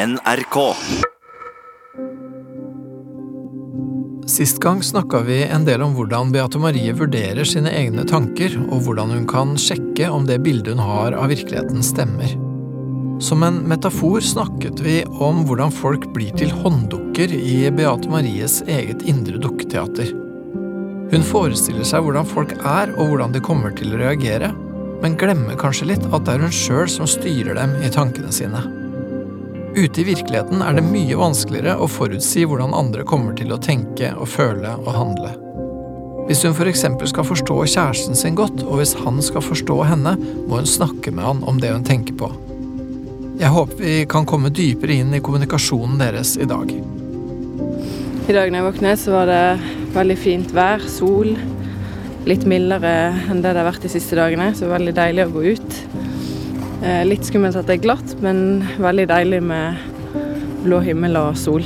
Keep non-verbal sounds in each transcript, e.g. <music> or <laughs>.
NRK. Sist gang snakka vi en del om hvordan Beate Marie vurderer sine egne tanker, og hvordan hun kan sjekke om det bildet hun har av virkeligheten, stemmer. Som en metafor snakket vi om hvordan folk blir til hånddukker i Beate Maries eget indre dukketeater. Hun forestiller seg hvordan folk er, og hvordan de kommer til å reagere, men glemmer kanskje litt at det er hun sjøl som styrer dem i tankene sine. Ute i virkeligheten er det mye vanskeligere å forutsi hvordan andre kommer til å tenke og føle og handle. Hvis hun f.eks. skal forstå kjæresten sin godt, og hvis han skal forstå henne, må hun snakke med han om det hun tenker på. Jeg håper vi kan komme dypere inn i kommunikasjonen deres i dag. I dag da jeg våknet, så var det veldig fint vær, sol. Litt mildere enn det det har vært de siste dagene, så det var veldig deilig å gå ut. Eh, litt skummelt at det er glatt, men veldig deilig med blå himmel og sol.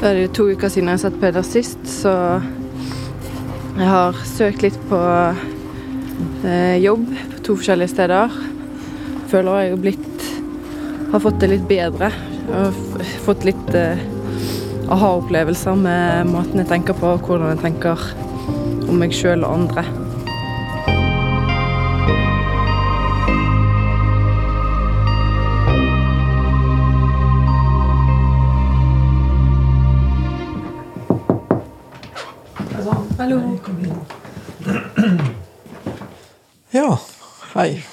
Da er det jo to uker siden jeg har sett Peder sist, så jeg har søkt litt på eh, jobb på to forskjellige steder. Føler jeg har blitt har fått det litt bedre. Og fått litt eh, aha-opplevelser med måten jeg tenker på, og hvordan jeg tenker om meg sjøl og andre. Hallo. Ja, hei.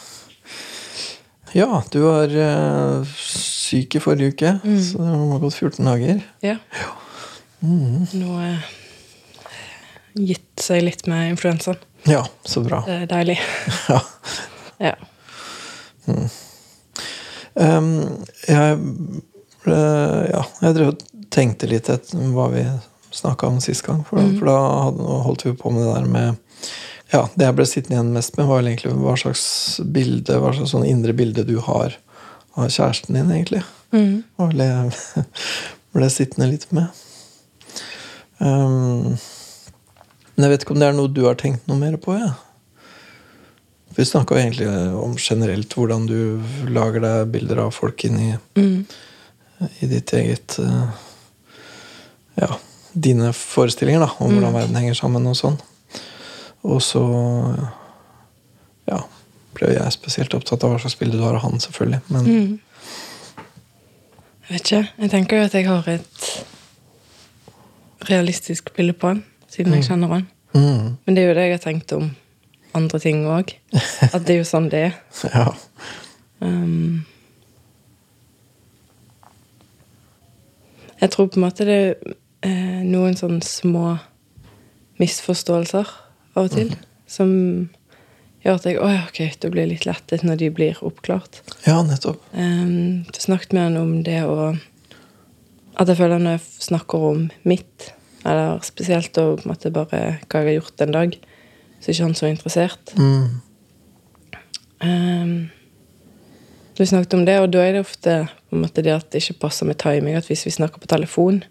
Ja, du var uh, syk i forrige uke, mm. så det har gått 14 dager. Ja. Mm. Nå er gitt seg litt med influensaen. Ja, så bra. Det er deilig. <laughs> ja. ja. Mm. Um, jeg Ja, jeg tenkte litt etter hva vi snakka om sist gang. For, mm. for da hadde, holdt vi på med det der med Ja, det jeg ble sittende igjen mest med, var egentlig hva slags bilde, hva slags sånn indre bilde du har av kjæresten din, egentlig. Mm. Og ble, <laughs> ble sittende litt med. Um, men jeg vet ikke om det er noe du har tenkt noe mer på? Ja. Vi snakka egentlig om generelt hvordan du lager deg bilder av folk inni mm. i ditt eget uh, Ja, dine forestillinger da, om hvordan Mm. verden henger sammen og sånn. Og så ja, ble jeg spesielt opptatt av hva slags bilde du har av han, selvfølgelig. Men Mm. Jeg vet ikke. Jeg tenker jo at jeg har et realistisk bilde på han, siden jeg kjenner han. mm, Men det er jo det jeg har tenkt om andre ting òg. <laughs> At det er jo sånn det er. ja. Um, jeg tror på en måte det eh, noen sånne små misforståelser av og til som gjør at jeg Å ok, da blir litt lettet når de blir oppklart. ja, nettopp. Um, jeg snakket med han om det å At jeg føler når jeg snakker om mitt, eller spesielt om på en måte bare hva jeg har gjort en dag, så er ikke han så interessert. Mm, Um, vi snakket om det, og da er det ofte på en måte det at det ikke passer med timing. At hvis vi snakker på telefon,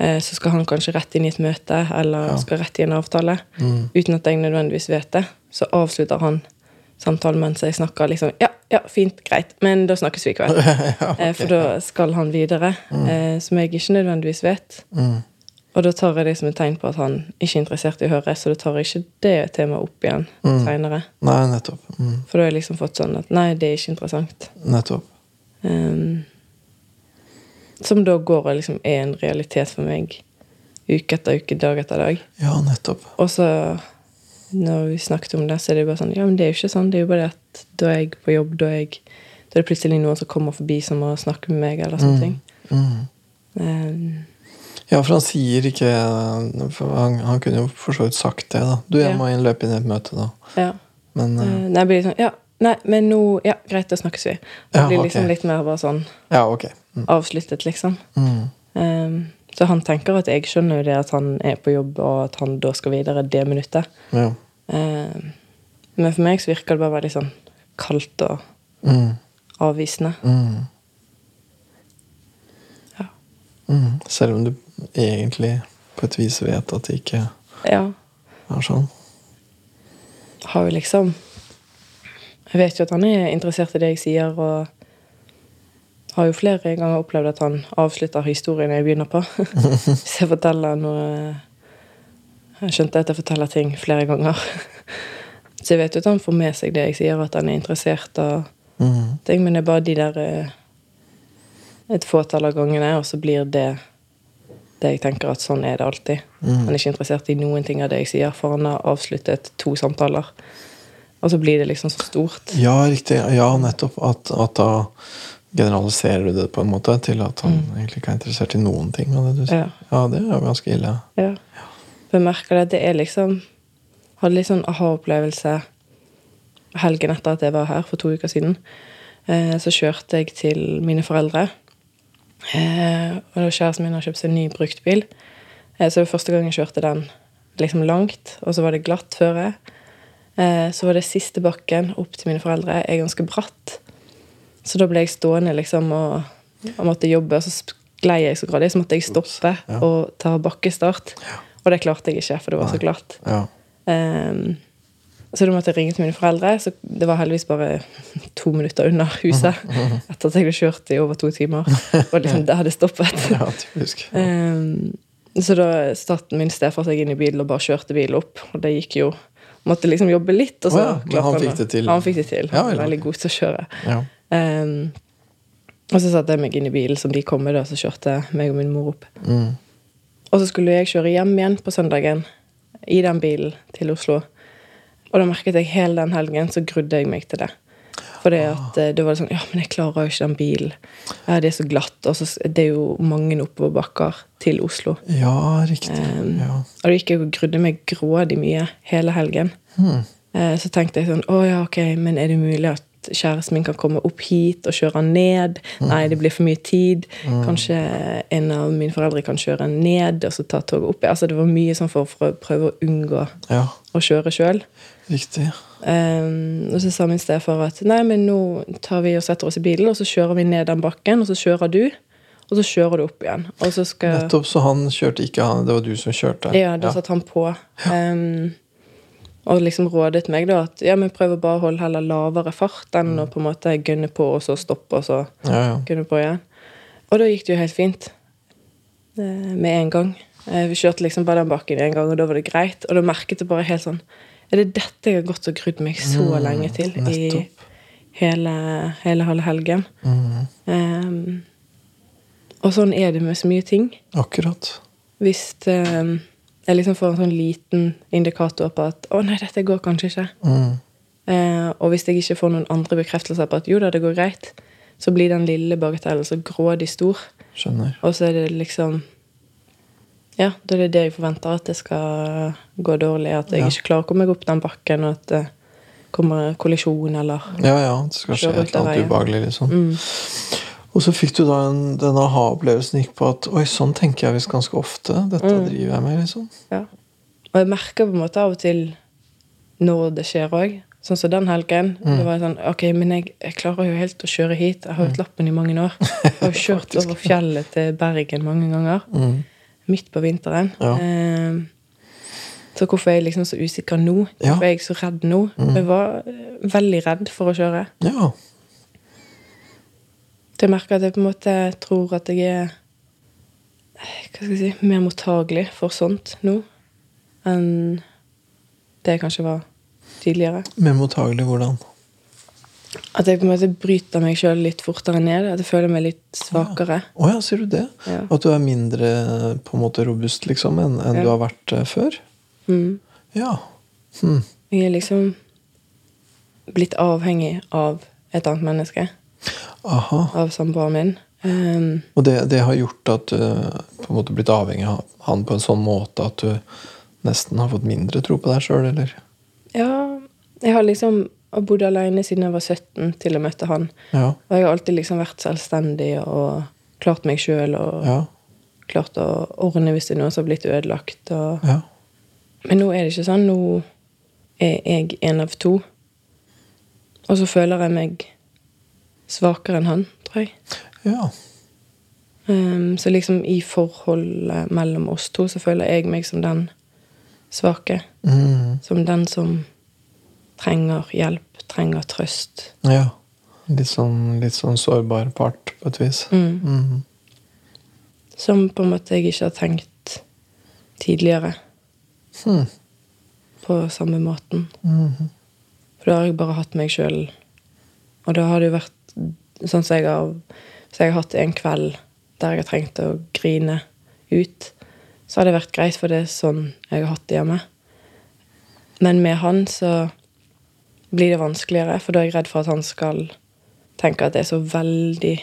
så skal han kanskje rett inn i et møte eller skal rett i en avtale. mm, Uten at jeg nødvendigvis vet det. Så avslutter han samtalen mens jeg snakker liksom Ja, ja, fint, greit, men da snakkes vi i kveld. <laughs> ja, okay. For da skal han videre, mm. som jeg ikke nødvendigvis vet. mm, Og da tar jeg det som et tegn på at han ikke er interessert i å høre, så da tar jeg ikke det temaet opp igjen Mm. seinere. Mm, For da har jeg liksom fått sånn at nei, det er ikke interessant. nettopp. Ehm, som da går og liksom er en realitet for meg uke etter uke, dag etter dag. Ja, nettopp. Og så, når vi snakket om det, så er det bare sånn Ja, men det er jo ikke sånn. Det er jo bare det at da er jeg på jobb, da er, jeg, da er det plutselig noen som kommer forbi som må snakke med meg, eller sånne ting. Mm. Um, Ja, for han sier ikke han, han kunne jo for så vidt sagt det, da. Du, jeg Ja. må inn løpe inn i et møte, da. ja. Men Eh, nei, blir sånn Ja, nei, men nå Ja, greit, da snakkes vi. Det Ja, blir liksom litt mer bare sånn Ja, okay. Mm. avsluttet, liksom. Mm. Um, så han tenker at jeg skjønner jo det at han er på jobb, og at han da skal videre det minuttet. Ja. Um, men for meg så virker det bare veldig sånn kaldt og Mm. avvisende. Mm. Ja. Mm. Selv om du egentlig på et vis vet at det ikke Ja. er sånn. Har jo liksom Jeg vet jo at han er interessert i det jeg sier, og har jo flere ganger opplevd at han avslutter historien jeg begynner på. <laughs> Hvis jeg forteller noe Jeg skjønte at jeg forteller ting flere ganger. Så jeg vet jo at han får med seg det jeg sier, at han er interessert og Mhm. ting, men det er bare de der eh, et fåtall av gangene, og så blir det det jeg tenker at sånn er det alltid. Mm. Han er ikke interessert i noen ting av det jeg sier, for han har avsluttet to samtaler. Og så blir det liksom så stort. Ja, riktig. Ja, nettopp. At, at da generaliserer du det på en måte til at han egentlig ikke er interessert i noen ting av det du sier. Mm. Ja. Ja, det er jo ganske ille. Ja. Jeg merker det det er liksom Hadde litt sånn aha-opplevelse helgen etter at jeg var her for to uker siden. Eh, så kjørte jeg til mine foreldre. Eh, og kjæresten min har kjøpt seg en ny bruktbil. Eh, så det var første gang jeg kjørte den liksom langt, og så var det glatt føre. Eh, så var det siste bakken opp til mine foreldre er ganske bratt. Så da ble jeg stående liksom og, og måtte jobbe, og så sklei jeg så gradvis. Så måtte jeg stoppe ja. og ta bakkestart. Og det klarte jeg ikke, for det var så glatt. Ja. Ehm, så da måtte jeg ringe til mine foreldre. Så det var heldigvis bare to minutter unna huset. <laughs> Etter at jeg hadde kjørt i over to timer. Og liksom <laughs> det hadde stoppet. ja, typisk. Ehm, så da satte min stefar seg inn i bilen og bare kjørte bilen opp. Og det gikk jo Måtte liksom jobbe litt. Og så oh, ja, men han fikk det til. Han fikk det til. Ja, veldig god til å kjøre. Ja. Um, og så satte jeg meg inn i bilen som de kom med, da, så kjørte meg og min mor opp. Mm. Og så skulle jeg kjøre hjem igjen på søndagen i den bilen til Oslo. Og da merket jeg hele den helgen så grudde jeg meg til det. For det at eh, det var sånn Ja, men jeg klarer jo ikke den bilen. Ja, det er så glatt. Og så det er jo mange oppoverbakker til Oslo. ja, riktig. Um, Ja. Og da gikk jeg og grudde meg grådig mye hele helgen. Hmm. Uh, Så tenkte jeg sånn Å ja, ok, men er det mulig at kjæresten min kan komme opp hit og kjøre han ned? Nei, det blir for mye tid. Kanskje en av mine foreldre kan kjøre han ned og så ta toget opp? Altså Det var mye sånn for, for å prøve å unngå ja, å kjøre sjøl. riktig. Og så sa min stefar at nei, men nå tar vi og setter oss i bilen, og så kjører vi ned den bakken, og så kjører du. Og så kjører du opp igjen. Og så skal Nettopp, så han kjørte ikke, han, det var du som kjørte? ja, da satt han på. Um, og liksom rådet meg da at ja, men prøv å bare holde heller lavere fart enn å på en måte gønne på, og så stoppe, og så Ja, ja. gønne på igjen. Og da gikk det jo helt fint. Eh, med en gang. Eh, vi kjørte liksom bare den bakken en gang, og da var det greit. Og da merket jeg bare helt sånn Er det dette jeg har gått og grudd meg så Mm, lenge til i hele, hele halve helgen? Mm, Um, og sånn er det med så mye ting. akkurat. Hvis um, jeg liksom får en sånn liten indikator på at 'å nei, dette går kanskje ikke', Mm. Uh, og hvis jeg ikke får noen andre bekreftelser på at 'jo da, det går greit', så blir den lille bagatellen så grådig stor. Skjønner. Og så er det liksom Ja, da er det det jeg forventer, at det skal gå dårlig. At jeg Ja. ikke klarer å komme meg opp den bakken, og at det kommer kollisjon eller Ja, ja, det skal skje et eller annet ubehagelig, liksom. mm. Og så fikk du da en, den aha-opplevelsen gikk på at oi, sånn tenker jeg visst ganske ofte. Dette Mm. driver jeg med, liksom. Ja. Og jeg merker på en måte av og til når det skjer òg. Sånn som den helgen. Mm. Det var sånn Ok, men jeg, jeg klarer jo helt å kjøre hit. Jeg har jo hatt lappen i mange år. <laughs> Jeg har jo kjørt over fjellet til Bergen mange ganger. Mm. Midt på vinteren. Ja. Eh, så hvorfor er jeg liksom så usikker nå? Hvorfor er jeg så redd nå? Jeg var eh, veldig redd for å kjøre. Ja. Så jeg merker at jeg på en måte tror at jeg er hva skal jeg si, mer mottagelig for sånt nå enn det jeg kanskje var tidligere. Mer mottagelig hvordan? At jeg på en måte bryter meg sjøl litt fortere ned. At jeg føler meg litt svakere. Å ja, sier du det? Ja. At du er mindre på en måte robust liksom enn en Ja. du har vært eh, før? Mm. Ja. Hm. Jeg er liksom blitt avhengig av et annet menneske. Aha. Av samboeren min. Um, Og det, det har gjort at du på en måte blitt avhengig av han på en sånn måte at du nesten har fått mindre tro på deg sjøl, eller? ja, jeg har liksom bodd alene siden jeg var 17 til jeg møtte han. Ja. Og jeg har alltid liksom vært selvstendig og klart meg sjøl og Ja. klart å ordne hvis det er noe som har blitt ødelagt. Og... Ja. Men nå er det ikke sånn. Nå er jeg en av to. Og så føler jeg meg svakere enn han, tror jeg. ja. Um, så liksom i forholdet mellom oss to så føler jeg meg som den svake. Mm. Som den som trenger hjelp, trenger trøst. Ja. Litt sånn, litt sånn sårbar part, på et vis. Mm. Mhm. Som på en måte jeg ikke har tenkt tidligere Hmm. på samme måten. -hmm. For da har jeg bare hatt meg sjøl. Og da har det jo vært sånn som jeg har Hvis jeg har hatt en kveld der jeg har trengt å grine ut, så har det vært greit, for det er sånn jeg har hatt det hjemme. Men med han så blir det vanskeligere, for da er jeg redd for at han skal tenke at det er så veldig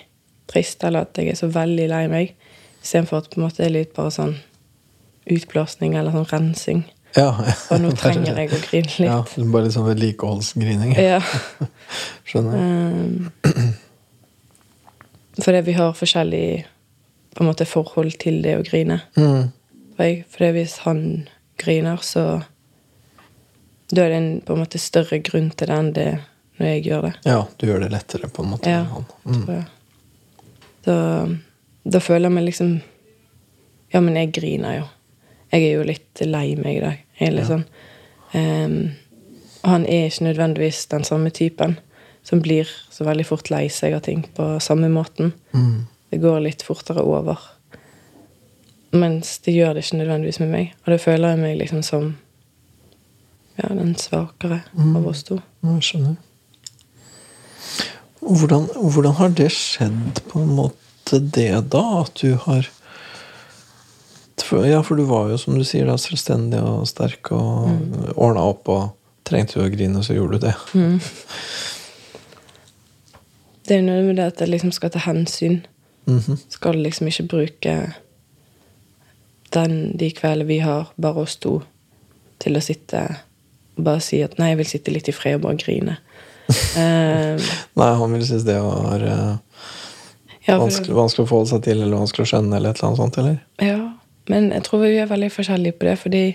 trist, eller at jeg er så veldig lei meg, istedenfor at på en måte det er litt bare sånn utblåsning eller sånn rensing. Ja. Og nå trenger jeg å grine <laughs> litt. Ja, bare litt sånn vedlikeholdsgrining. Ja. <laughs> Skjønner. Um, fordi vi har forskjellig på en måte forhold til det å grine. Mm. For jeg, fordi hvis han griner, så Da er det en på en måte større grunn til det enn det når jeg gjør det. Ja, du gjør det lettere, på en måte. Ja. Mm. tror jeg. Da, da føler jeg meg liksom Ja, men jeg griner jo. Jeg er jo litt lei meg i dag. Jeg er litt sånn um, han er ikke nødvendigvis den samme typen som blir så veldig fort lei seg av ting på samme måten. Mm. Det går litt fortere over. Mens det gjør det ikke nødvendigvis med meg. Og da føler jeg meg liksom som ja, den svakere av oss to. Jeg skjønner. Og hvordan, hvordan har det skjedd, på en måte, det da? At du har Ja, for du var jo, som du sier, da, selvstendig og sterk og mm. ordna opp og trengte du å grine, så gjorde du det. Det er noe med det at jeg liksom skal ta hensyn. Mhm. Skal liksom ikke bruke den, de kveldene vi har, bare oss to, til å sitte og bare si at nei, jeg vil sitte litt i fred og bare grine. Uh, <laughs> Nei, han ville synes det var uh, ja, for- vanskelig, vanskelig å forholde seg til, eller vanskelig å skjønne, eller et eller annet sånt, eller? ja, men jeg tror vi er veldig forskjellige på det, fordi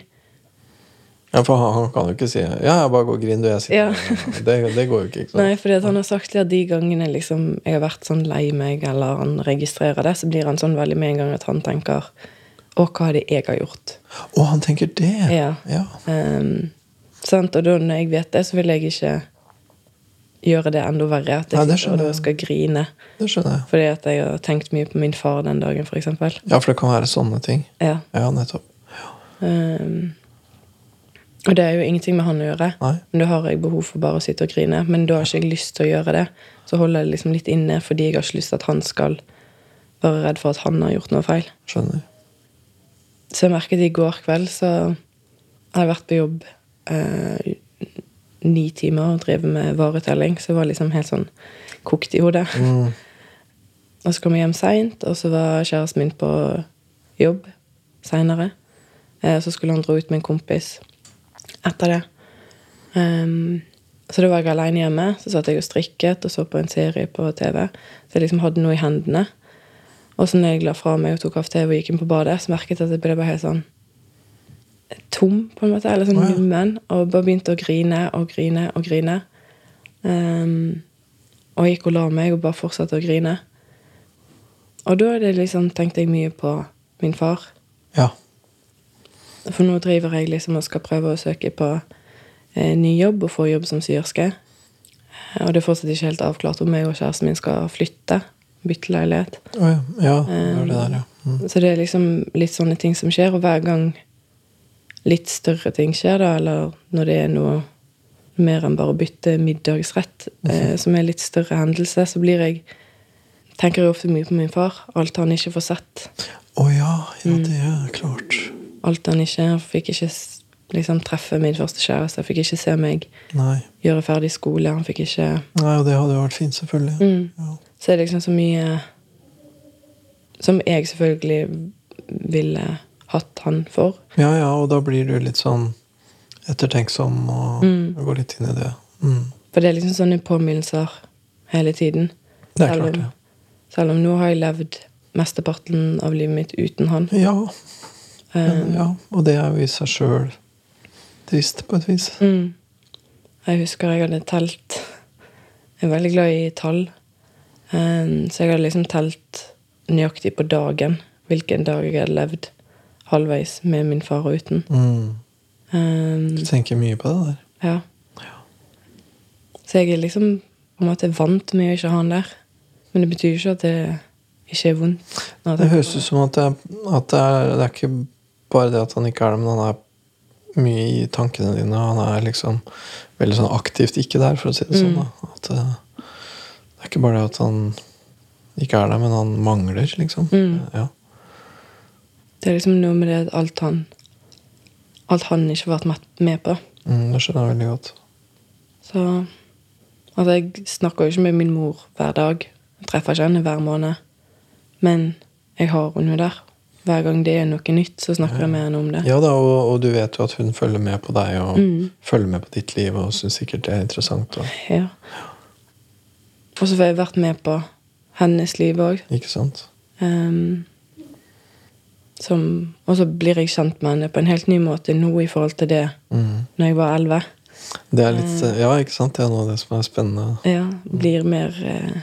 Ja, for han, han kan jo ikke si 'ja, jeg bare går og griner, du, jeg sitter Ja. her». det, det går jo ikke, ikke sant? Nei, fordi han har sagt at de gangene liksom, jeg har vært sånn lei meg, eller han registrerer det, så blir han sånn veldig med en gang at han tenker Å, hva er det jeg har gjort? Å, han tenker det! Ja. ja. Ehm, sant? Og da når jeg vet det, så vil jeg ikke gjøre det enda verre. At Nei, jeg det sitter og da skal grine. Det skjønner jeg. Fordi at jeg har tenkt mye på min far den dagen, f.eks. Ja, for det kan være sånne ting. Ja. Ja, nettopp. Ehm, og det er jo ingenting med han å gjøre. Nei. Men da har jeg behov for bare å sitte og grine. Men da har ikke jeg lyst til å gjøre det. Så holder jeg det liksom litt inne fordi jeg har ikke lyst til at han skal være redd for at han har gjort noe feil. Skjønner. Så jeg merket i går kveld så har jeg vært på jobb eh, ni timer og drevet med varetelling. Så jeg var liksom helt sånn kokt i hodet. Mm. <laughs> Og så kom jeg hjem seint, og så var kjæresten min på jobb seinere. Eh, så skulle han dra ut med en kompis etter det. Um, så da var jeg aleine hjemme. Så satt jeg og strikket og så på en serie på TV. Så jeg liksom hadde noe i hendene. Og så når jeg la fra meg og tok av TV og gikk inn på badet, så merket jeg at jeg ble bare helt sånn tom, på en måte. Eller sånn Å, ja. Og bare begynte å grine og grine og grine. Um, og gikk og la meg og bare fortsatte å grine. Og da det liksom, tenkte jeg mye på min far. Ja. For nå driver jeg liksom og skal prøve å søke på eh, ny jobb og få jobb som syerske. Eh, Og det er fortsatt ikke helt avklart om jeg og kjæresten min skal flytte. Bytte leilighet. Oh, ja. Ja, det det der, ja. Mm. Så det er liksom litt sånne ting som skjer, og hver gang litt større ting skjer, da, eller når det er noe mer enn bare å bytte middagsrett, eh, som er litt større hendelse, så blir jeg tenker jeg ofte mye på min far. Alt han ikke får sett. Å ja, ja, Mm. det er klart. Alt han ikke Han fikk ikke liksom treffe min første kjæreste. Han fikk ikke se meg Nei. gjøre ferdig skole. Han fikk ikke Nei, og det hadde jo vært fint, selvfølgelig. mm. Ja. Så er det liksom så mye Som jeg selvfølgelig ville hatt han for. ja ja, og da blir du litt sånn ettertenksom og Mm. går litt inn i det. Mm. For det er liksom sånne påminnelser hele tiden. Det er Selv klart, om-. Selv om nå har jeg levd mesteparten av livet mitt uten han. Ja, Um, ja, og det er jo i seg sjøl trist, på et vis. mm. Jeg husker jeg hadde telt Jeg er veldig glad i tall. Um, så jeg hadde liksom telt nøyaktig på dagen hvilken dag jeg hadde levd halvveis med min far og uten. Mm. Um, Du tenker mye på det der. ja. Så jeg er liksom på en måte vant med å ikke ha han der. Men det betyr ikke at det ikke er vondt. Det høres ut som at, det, at det, er, det er ikke bare det at han ikke er det, men han er mye i tankene dine. Han er liksom veldig sånn aktivt ikke der, for å si det sånn. Mm. Da. At, det, det er ikke bare det at han ikke er der, men han mangler, liksom. Mm. Ja. Det er liksom noe med det at alt han Alt han ikke har vært med- på. Mm, det skjønner jeg veldig godt. Så Altså, jeg snakker jo ikke med min mor hver dag. Jeg treffer ikke henne hver måned. Men jeg har henne der. Hver gang det er noe nytt, så snakker jeg med henne om det. Ja da, og, og du vet jo at hun følger med på deg og Mm. følger med på ditt liv og syns sikkert det er interessant. Og, Ja. Og så får jeg vært med på hennes liv òg. ikke sant? Som, og så blir jeg kjent med henne på en helt ny måte nå i forhold til det Mm. når jeg var elleve. Det er litt, eh, ja, ikke sant? Det er noe av det som er spennende. Ja, blir mer eh,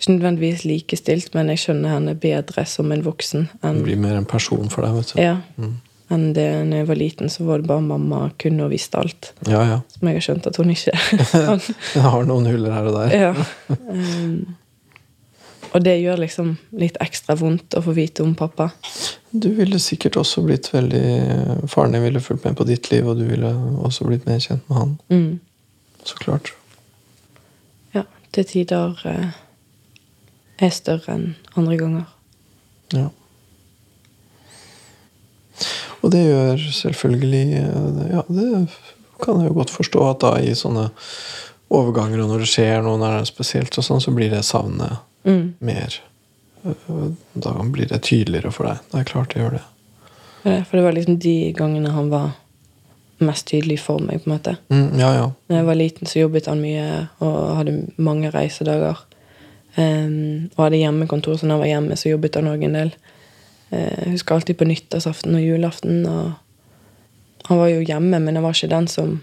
Ikke nødvendigvis likestilt, men jeg skjønner henne bedre som en voksen Det blir mer en person for deg, vet du. ja, Mm. enn det når jeg var liten, så var det bare mamma kunne og visste alt. Ja, ja. Som jeg har skjønt at hun ikke <laughs> kan. Har noen huller her og der. ja. <laughs> um, og det gjør liksom litt ekstra vondt å få vite om pappa. Du ville sikkert også blitt veldig Faren din ville fulgt med på ditt liv, og du ville også blitt mer kjent med han. Mm. Så klart. Ja, til tider eh, er større enn andre ganger. Ja. Og det gjør selvfølgelig eh, Ja, det kan jeg jo godt forstå at da i sånne overganger, og når det skjer noe når det er spesielt, og sånn, så blir det savnet Mm. mer. Da blir det tydeligere for deg. Det er klart det gjør det. Ja, For det var liksom de gangene han var mest tydelig for meg, på en måte. Mm, ja, ja. Når jeg var liten, så jobbet han mye og hadde mange reisedager. Um, og hadde hjemmekontor, så når han var hjemme, så jobbet han òg en del. Eh, Jeg husker alltid på nyttårsaften og julaften. Og han var jo hjemme, men jeg var ikke den som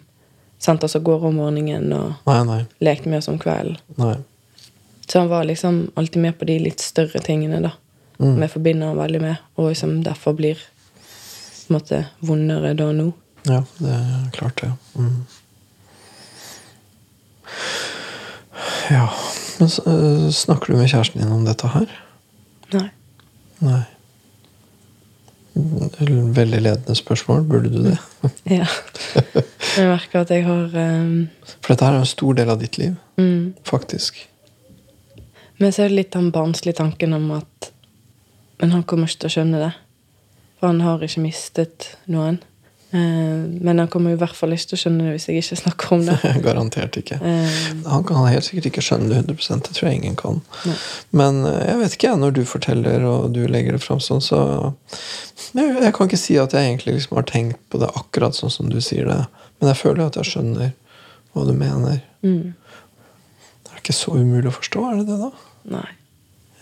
sendte oss av gårde om morgenen og Nei, nei. lekte med oss om kvelden. nei. Så han var liksom alltid med på de litt større tingene, da. Mm. Som forbinder han veldig med, og liksom derfor blir på en måte vondere da nå. Ja, det er klart det. Mm. Ja Men øh, snakker du med kjæresten din om dette her? Nei. Nei. Veldig ledende spørsmål. Burde du det? <laughs> Ja. Jeg merker at jeg har um, For dette her er en stor del av ditt liv, mm. faktisk. Men så er det litt den barnslige tanken om at Men han kommer ikke til å skjønne det. For han har ikke mistet noen. Eh, men han kommer i hvert fall ikke til å skjønne det hvis jeg ikke snakker om det. <laughs> Garantert ikke. Eh, Han kan helt sikkert ikke skjønne det 100 det tror jeg ingen kan. Nei. Men øh, jeg vet ikke, når du forteller og du legger det fram sånn, så jeg, jeg kan ikke si at jeg egentlig liksom har tenkt på det akkurat sånn som du sier det. Men jeg føler at jeg skjønner hva du mener. mm, Det er ikke så umulig å forstå, er det det, da? Nei.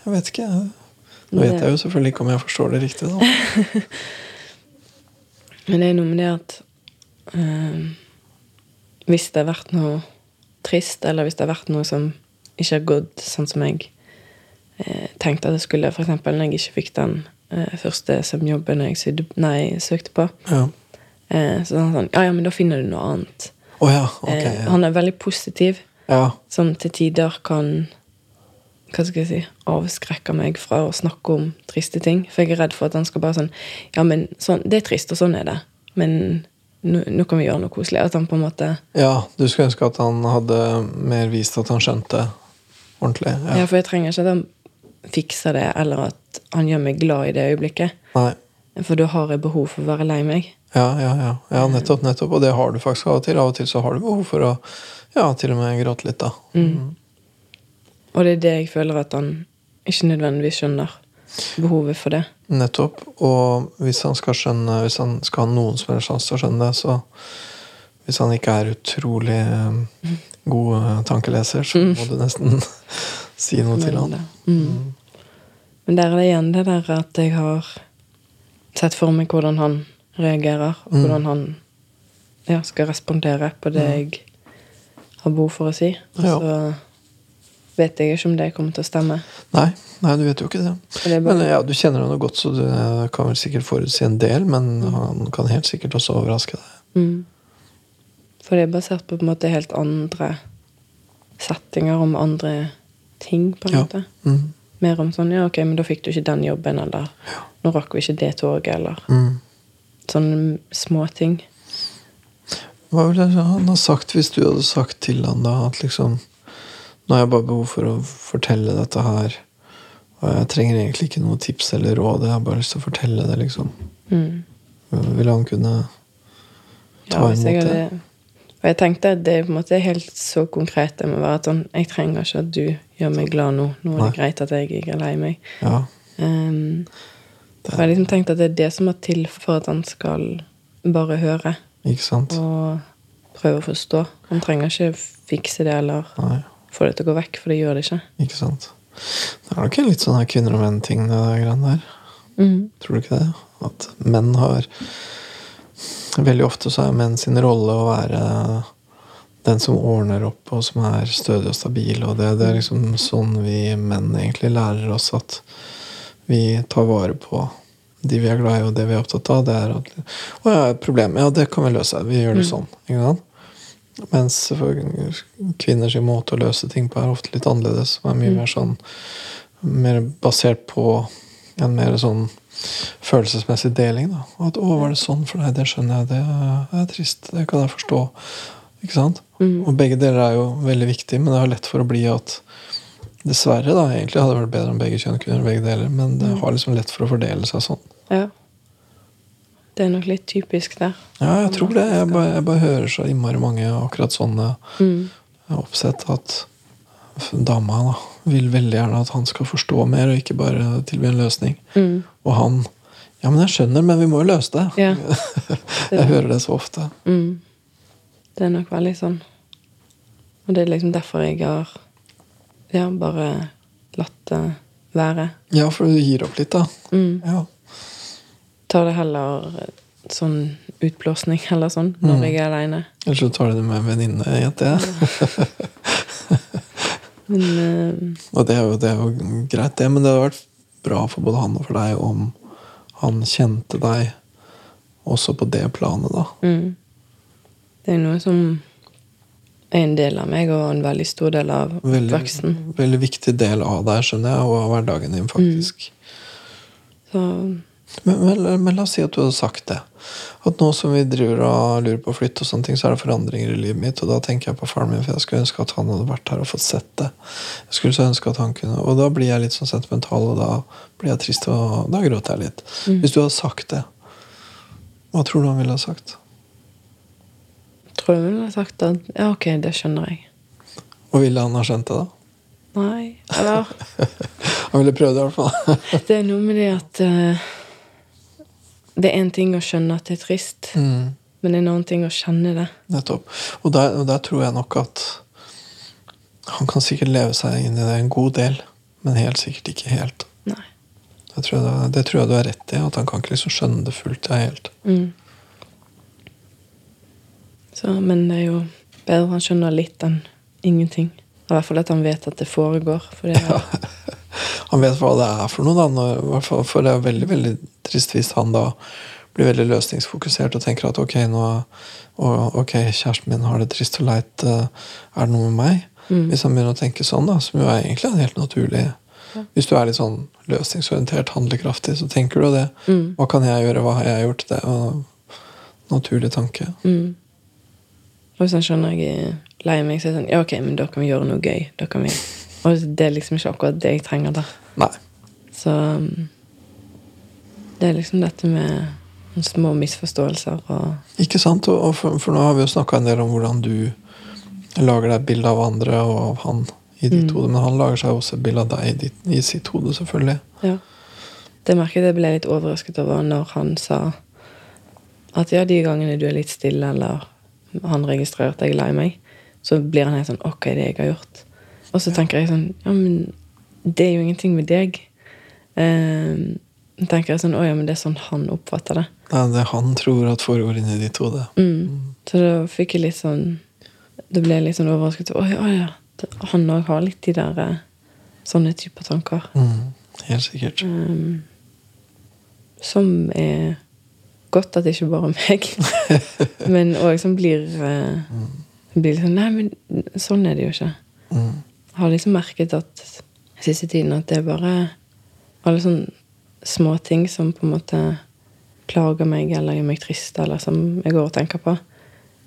Jeg vet ikke. Nå vet jeg jo selvfølgelig ikke om jeg forstår det riktig, da. <laughs> Men det er noe med det at eh, Hvis det har vært noe trist, eller hvis det har vært noe som ikke har gått sånn som jeg eh, tenkte at det skulle, f.eks. når jeg ikke fikk den eh, første sømjobben jeg sydde, nei, søkte på, Ja. eh, så sånn, sånn Ja, ja, men da finner du noe annet. Oh, ja, ok. Eh, Ja. han er veldig positiv, ja. som til tider kan hva skal jeg si, avskrekke meg fra å snakke om triste ting. For jeg er redd for at han skal bare sånn Ja, men sånn, det er trist, og sånn er det. Men nå, nå kan vi gjøre noe koselig. At han på en måte ja, du skulle ønske at han hadde mer vist at han skjønte ordentlig. Ja, Ja. for jeg trenger ikke at han fikser det, eller at han gjør meg glad i det øyeblikket. Nei. For da har jeg behov for å være lei meg. Ja, ja, ja. ja, nettopp, nettopp. Og det har du faktisk av og til. Av og til så har du behov for å ja, til og med gråte litt, da. Mm. Og det er det jeg føler at han ikke nødvendigvis skjønner. Behovet for det. Nettopp. Og hvis han skal skjønne Hvis han skal ha noen som helst sjanse til å skjønne det, så Hvis han ikke er utrolig eh, god eh, tankeleser, så må du nesten <laughs> si noe til han. Mm. Men der er det igjen det der at jeg har sett for meg hvordan han reagerer, og Mm. hvordan han ja, skal respondere på det jeg har behov for å si. Altså, Ja. Vet jeg ikke om det kommer til å stemme. Nei, nei, du vet jo ikke det. Det bare, Men ja, Du kjenner jo godt, så du eh, kan vel sikkert forutsi en del, men han kan helt sikkert også overraske deg. mm. For det er basert på på en måte helt andre settinger, om andre ting, på en Ja. måte. Mm. Mer om sånn ja, ok, men da fikk du ikke den jobben, eller nå rakk vi ikke det toget, eller Mm. sånne småting. Hva ville han ha sagt hvis du hadde sagt til han da at liksom Nå har jeg bare behov for å fortelle dette her, og jeg trenger egentlig ikke noe tips eller råd, jeg har bare lyst til å fortelle det, liksom. Mm. Ville han kunne ta ja, imot det? Og jeg tenkte at det er på en måte helt så konkret det må være at sånn Jeg trenger ikke at du gjør meg glad nå. Nå er det Nei. greit at jeg ikke er lei meg. Ja. Um, Det- For jeg liksom tenkt at det er det som må til for at han skal bare høre Ikke sant? og prøve å forstå. Han trenger ikke fikse det eller Nei, få det til å gå vekk, for det gjør det ikke. ikke sant. Det er nok en litt sånn her kvinner og menn-ting, det greiene der. Mm. Tror du ikke det? At menn har Veldig ofte så er menn sin rolle å være den som ordner opp, og som er stødig og stabil. Og det, det er liksom sånn vi menn egentlig lærer oss at vi tar vare på de vi er glad i, og det vi er opptatt av. Det er at Å ja, et problem. Ja, det kan vi løse. Vi gjør det sånn. Ikke sant? Mens kvinners måte å løse ting på er ofte litt annerledes. Som er mye mer sånn Mer basert på en mer sånn følelsesmessig deling. da At 'Å, var det sånn for deg? Det skjønner jeg. Det er trist. Det kan jeg forstå. Ikke sant? Og begge deler er jo veldig viktig, men det er lett for å bli at Dessverre, da. Egentlig hadde det vært bedre om begge kjønn kunne gjøre begge deler, men det har liksom lett for å fordele seg sånn. Ja. Det er nok litt typisk der. Ja, jeg tror det. Jeg bare, jeg bare hører så innmari mange akkurat sånne Mm. oppsett at dama da, vil veldig gjerne at han skal forstå mer, og ikke bare tilby en løsning. Mm. Og han Ja, men jeg skjønner, men vi må jo løse det. Ja. <laughs> jeg hører det så ofte. Mm. Det er nok veldig sånn. Og det er liksom derfor jeg har ja, bare latt det være. Ja, for du gir opp litt, da. Mm. Ja. Tar det heller sånn utblåsning eller sånn når jeg er aleine. Eller så tar du det med en venninne, gjetter jeg. <laughs> Men uh, Og det er, jo, det er jo greit, det, men det hadde vært bra for både han og for deg om han kjente deg også på det planet, da. mm. det er noe som er en del av meg, og en veldig stor del av Veldig, oppveksten. veldig viktig del av deg, skjønner jeg, og av hverdagen din, faktisk. Så Men, men, men la oss si at du hadde sagt det. At nå som vi driver og lurer på å flytte, og sånne ting, så er det forandringer i livet mitt. Og da tenker jeg på faren min, for jeg skulle ønske at han hadde vært her og fått sett det. Jeg skulle så ønske at han kunne Og da blir jeg litt sånn sentimental, og da blir jeg trist, og da gråter jeg litt. Hvis du hadde sagt det, hva tror du han ville ha sagt? tror jeg ville ha sagt at ja, ok, det skjønner jeg. Og ville han ha skjønt det, da? Nei, eller <laughs> Han ville prøvd i hvert fall. <laughs> Det er noe med det at eh, Det er én ting å skjønne at det er trist, Mm, men det er en annen ting å kjenne det. nettopp. Og der, og der tror jeg nok at han kan sikkert leve seg inn i det en god del, men helt sikkert ikke helt. Nei. Det tror, jeg, det tror jeg du har rett i. At han kan ikke liksom skjønne det fullt og helt. Mm. Så, men det er jo bedre han skjønner litt enn ingenting. I hvert fall at han vet at det foregår. For det er, <laughs> Han vet hva det er for noe, da. Når, for det er veldig veldig trist hvis han da blir veldig løsningsfokusert og tenker at ok, nå, ok, kjæresten min har det trist og leit, eh, er det noe med meg? Hvis han begynner å tenke sånn, da, som jo er egentlig helt naturlig Hvis du er litt sånn løsningsorientert, handlekraftig, så tenker du det. Hva kan jeg gjøre? Hva har jeg gjort? Det er en naturlig tanke. mm. Og hvis han skjønner jeg er lei meg, så er det sånn Ja, ok, men da kan vi gjøre noe gøy. Da kan vi Og det er liksom ikke akkurat det jeg trenger da. Nei. Så um, det er liksom dette med små misforståelser og Ikke sant? Og, for, for nå har vi jo snakka en del om hvordan du lager deg et bilde av andre og av han i ditt hode, men han lager seg også et bilde av deg i, ditt, i sitt hode, selvfølgelig. Ja. Det merket jeg ble litt overrasket over når han sa at ja, de gangene du er litt stille, eller han registrerer at jeg er lei meg, så blir han helt sånn Ok, det jeg har gjort. Og så tenker jeg sånn Ja, men det er jo ingenting med deg. Eh, tenker jeg sånn Å ja, men det er sånn han oppfatter det. Er det han tror at foregår inni ditt hode. Mm. Så da fikk jeg litt sånn Det ble litt sånn overrasket. Å ja, ja. Han òg har litt de der eh, sånne typer tanker. Mm, helt sikkert. Um, som er godt at det ikke bare er meg. <laughs> men òg som blir uh, blir sånn Nei, men sånn er det jo ikke. Mm. Jeg har liksom merket at siste tiden at det er bare alle sånne småting som på en måte plager meg eller gjør meg trist, eller som jeg går og tenker på,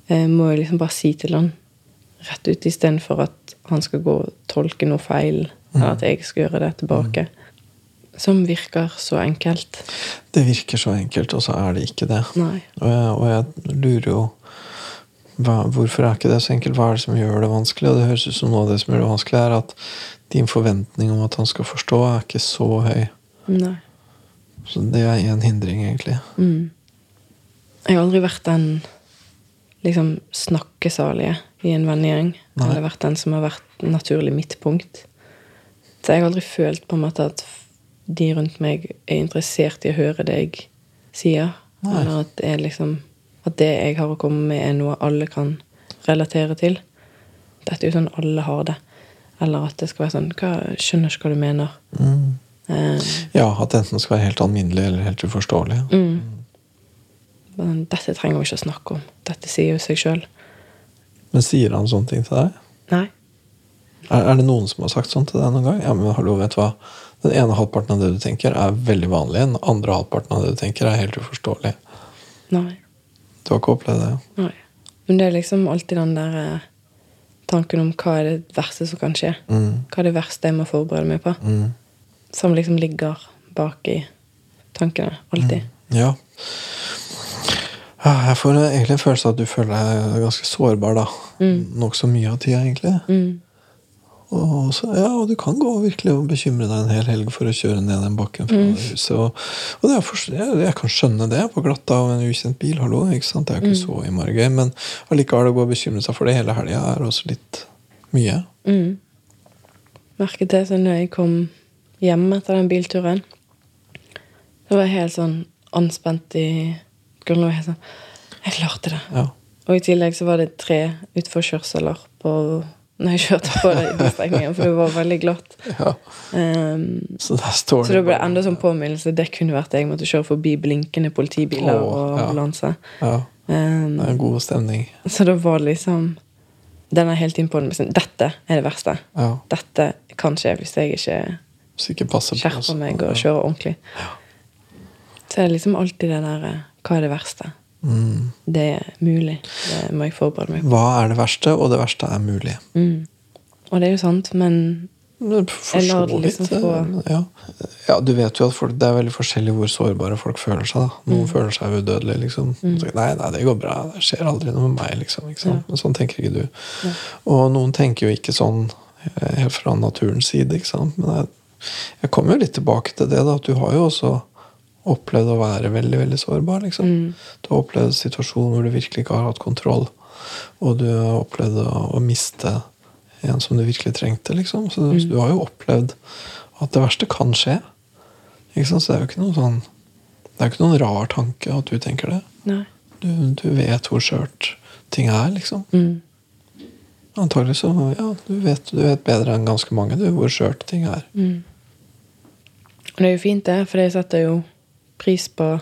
eh, må jeg liksom bare si til han rett ut, istedenfor at han skal gå og tolke noe feil, eller at jeg skal gjøre det tilbake. Som virker så enkelt. Det virker så enkelt, og så er det ikke det. Og jeg, og jeg lurer jo hva, Hvorfor er ikke det så enkelt? Hva er det som gjør det vanskelig? Og det høres ut som noe av det som gjør det vanskelig, er at din forventning om at han skal forstå, er ikke så høy. Nei. Så det er én hindring, egentlig. Mm. Jeg har aldri vært den liksom snakkesalige i en vennegjeng. Eller vært den som har vært naturlig midtpunkt. Så jeg har aldri følt på en måte at de rundt meg er interessert i å høre det jeg sier. Nei. Eller at det, liksom, at det jeg har å komme med, er noe alle kan relatere til. Dette er jo sånn alle har det. Eller at det skal være sånn hva, Skjønner ikke hva du mener. Mm. Eh, Ja, at enten skal være helt alminnelig eller helt uforståelig. mm. Men dette trenger vi ikke å snakke om. Dette sier jo seg sjøl. Men sier han sånne ting til deg? Nei. Er, er det noen som har sagt sånn til deg noen gang? Ja, men hallo, vet du hva? Den ene halvparten av det du tenker, er veldig vanlig. Den andre halvparten av det du tenker, er helt uforståelig. Nei. Du har ikke opplevd det? Nei. Men det er liksom alltid den der eh, tanken om hva er det verste som kan skje. Mm. Hva er det verste jeg må forberede meg på. Mm. Som liksom ligger bak i tankene. Alltid. Ja. Ja, Jeg får egentlig en følelse av at du føler deg ganske sårbar, da. Nokså mye av tida, egentlig. Mm. Og, så, ja, og du kan gå virkelig og bekymre deg en hel helg for å kjøre ned den bakken fra mm. huset. Og, og det er for, jeg, jeg kan skjønne det på glatta av en ukjent bil. hallo, ikke sant? Det er jo ikke så innmari gøy. Men allikevel å gå og bekymre seg for det hele helga er også litt mye. Mm. Merket det så når jeg kom hjem etter den bilturen. Da var jeg helt sånn anspent i grunnen. Helt sånn, jeg klarte det. Ja. Og i tillegg så var det tre utforkjørsler på når jeg kjørte på den strekningen, for det var veldig glatt. ja. Um, Så så det ble enda sånn påminnelse. Det kunne vært det. jeg måtte kjøre forbi blinkende politibiler Åh, og ja. ambulanse. Ja, Um, det er en god stemning. så da var det liksom Den er helt inn på den. Liksom, Dette er det verste. Ja. Dette kan skje hvis jeg ikke Hvis ikke passer på skjerper oss. meg og kjøre ordentlig. Så er det liksom alltid det der eh, Hva er det verste? Mm. Det er mulig. Det må jeg forberede meg på. Hva er det verste, og det verste er mulig. Mm. Og det er jo sant, men For så vidt, ja. ja, du vet jo at folk, det er veldig forskjellig hvor sårbare folk føler seg. Da. Noen Mm. føler seg udødelige. Liksom. Så, nei, nei, det går bra. Det skjer aldri noe med meg. Liksom? Men sånn tenker ikke du. Og noen tenker jo ikke sånn eh, helt fra naturens side. Ikke sant? Men jeg, jeg kommer jo litt tilbake til det. Da, at du har jo også opplevd å være veldig veldig sårbar. Liksom. Mm. Du har opplevd situasjoner hvor du virkelig ikke har hatt kontroll. Og du har opplevd å, miste en som du virkelig trengte. Liksom. Så Mm. du har jo opplevd at det verste kan skje. Så det er jo ikke noe sånn Det er jo ikke noen rar tanke at du tenker det. Du, du vet hvor skjørt ting er, liksom. Mm. Antagelig så ja, du vet, du vet bedre enn ganske mange du, hvor skjørt ting er. Mm. Og det er jo fint, det, for jeg setter jo pris på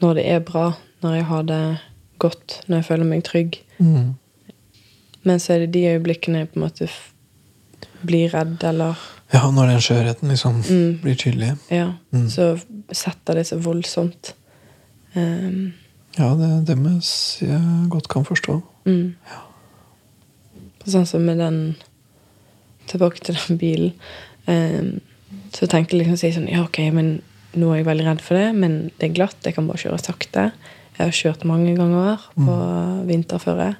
når det er bra, når jeg har det godt, når jeg føler meg trygg. Mm. Men så er det de øyeblikkene jeg på en måte blir redd, eller Ja, når den skjørheten liksom Mm. blir tydelig. Ja, Mm. så setter det så voldsomt. Um, Ja, det, det må jeg godt kan forstå. mm. Sånn som med den Tilbake til den bilen. Um, så tenkte jeg liksom å si sånn Ja, ok, men nå er jeg veldig redd for det, men det er glatt, jeg kan bare kjøre sakte. Jeg har kjørt mange ganger på vinterføre.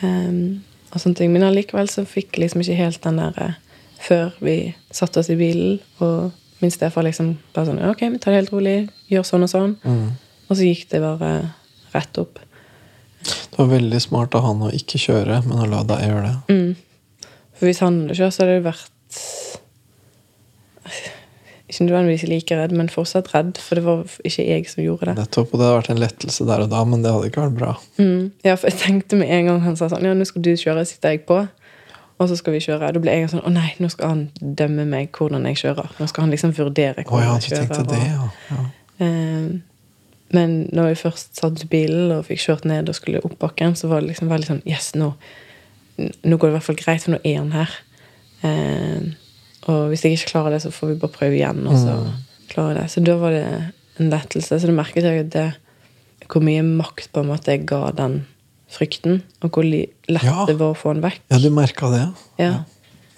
Um, og sånne ting. Men allikevel så fikk jeg liksom ikke helt den der eh, før vi satte oss i bilen, og min stefar liksom bare sånn Ok, vi tar det helt rolig, gjør sånn og sånn. Mm. Og så gikk det bare rett opp. Det var veldig smart av han å ikke kjøre, men å la deg gjøre det. Mm. For hvis han hadde kjørt, så hadde det vært Ikke nødvendigvis like redd, men fortsatt redd, for det var ikke jeg som gjorde det. Nettopp, og det hadde vært en lettelse der og da, men det hadde ikke vært bra. Mm. Ja, for jeg tenkte med en gang han sa sånn Ja, nå skal du kjøre, sitter jeg på. Og så skal vi kjøre. Da ble jeg sånn Å nei, nå skal han dømme meg hvordan jeg kjører. Nå skal han liksom vurdere hvordan oh, ja, jeg kjører. det, ja. ja. Eh, men når vi først satt i bilen og fikk kjørt ned og skulle opp bakken, så var det liksom veldig sånn Yes, nå, nå går det i hvert fall greit, for nå er han her. Eh, og hvis jeg ikke klarer det, så får vi bare prøve igjen. Og så klarer jeg det. Så da var det en lettelse. Så da merket jeg at det, hvor mye makt på en måte jeg ga den frykten, og hvor lett Ja. det var å få den vekk. Ja, du merka det? Ja.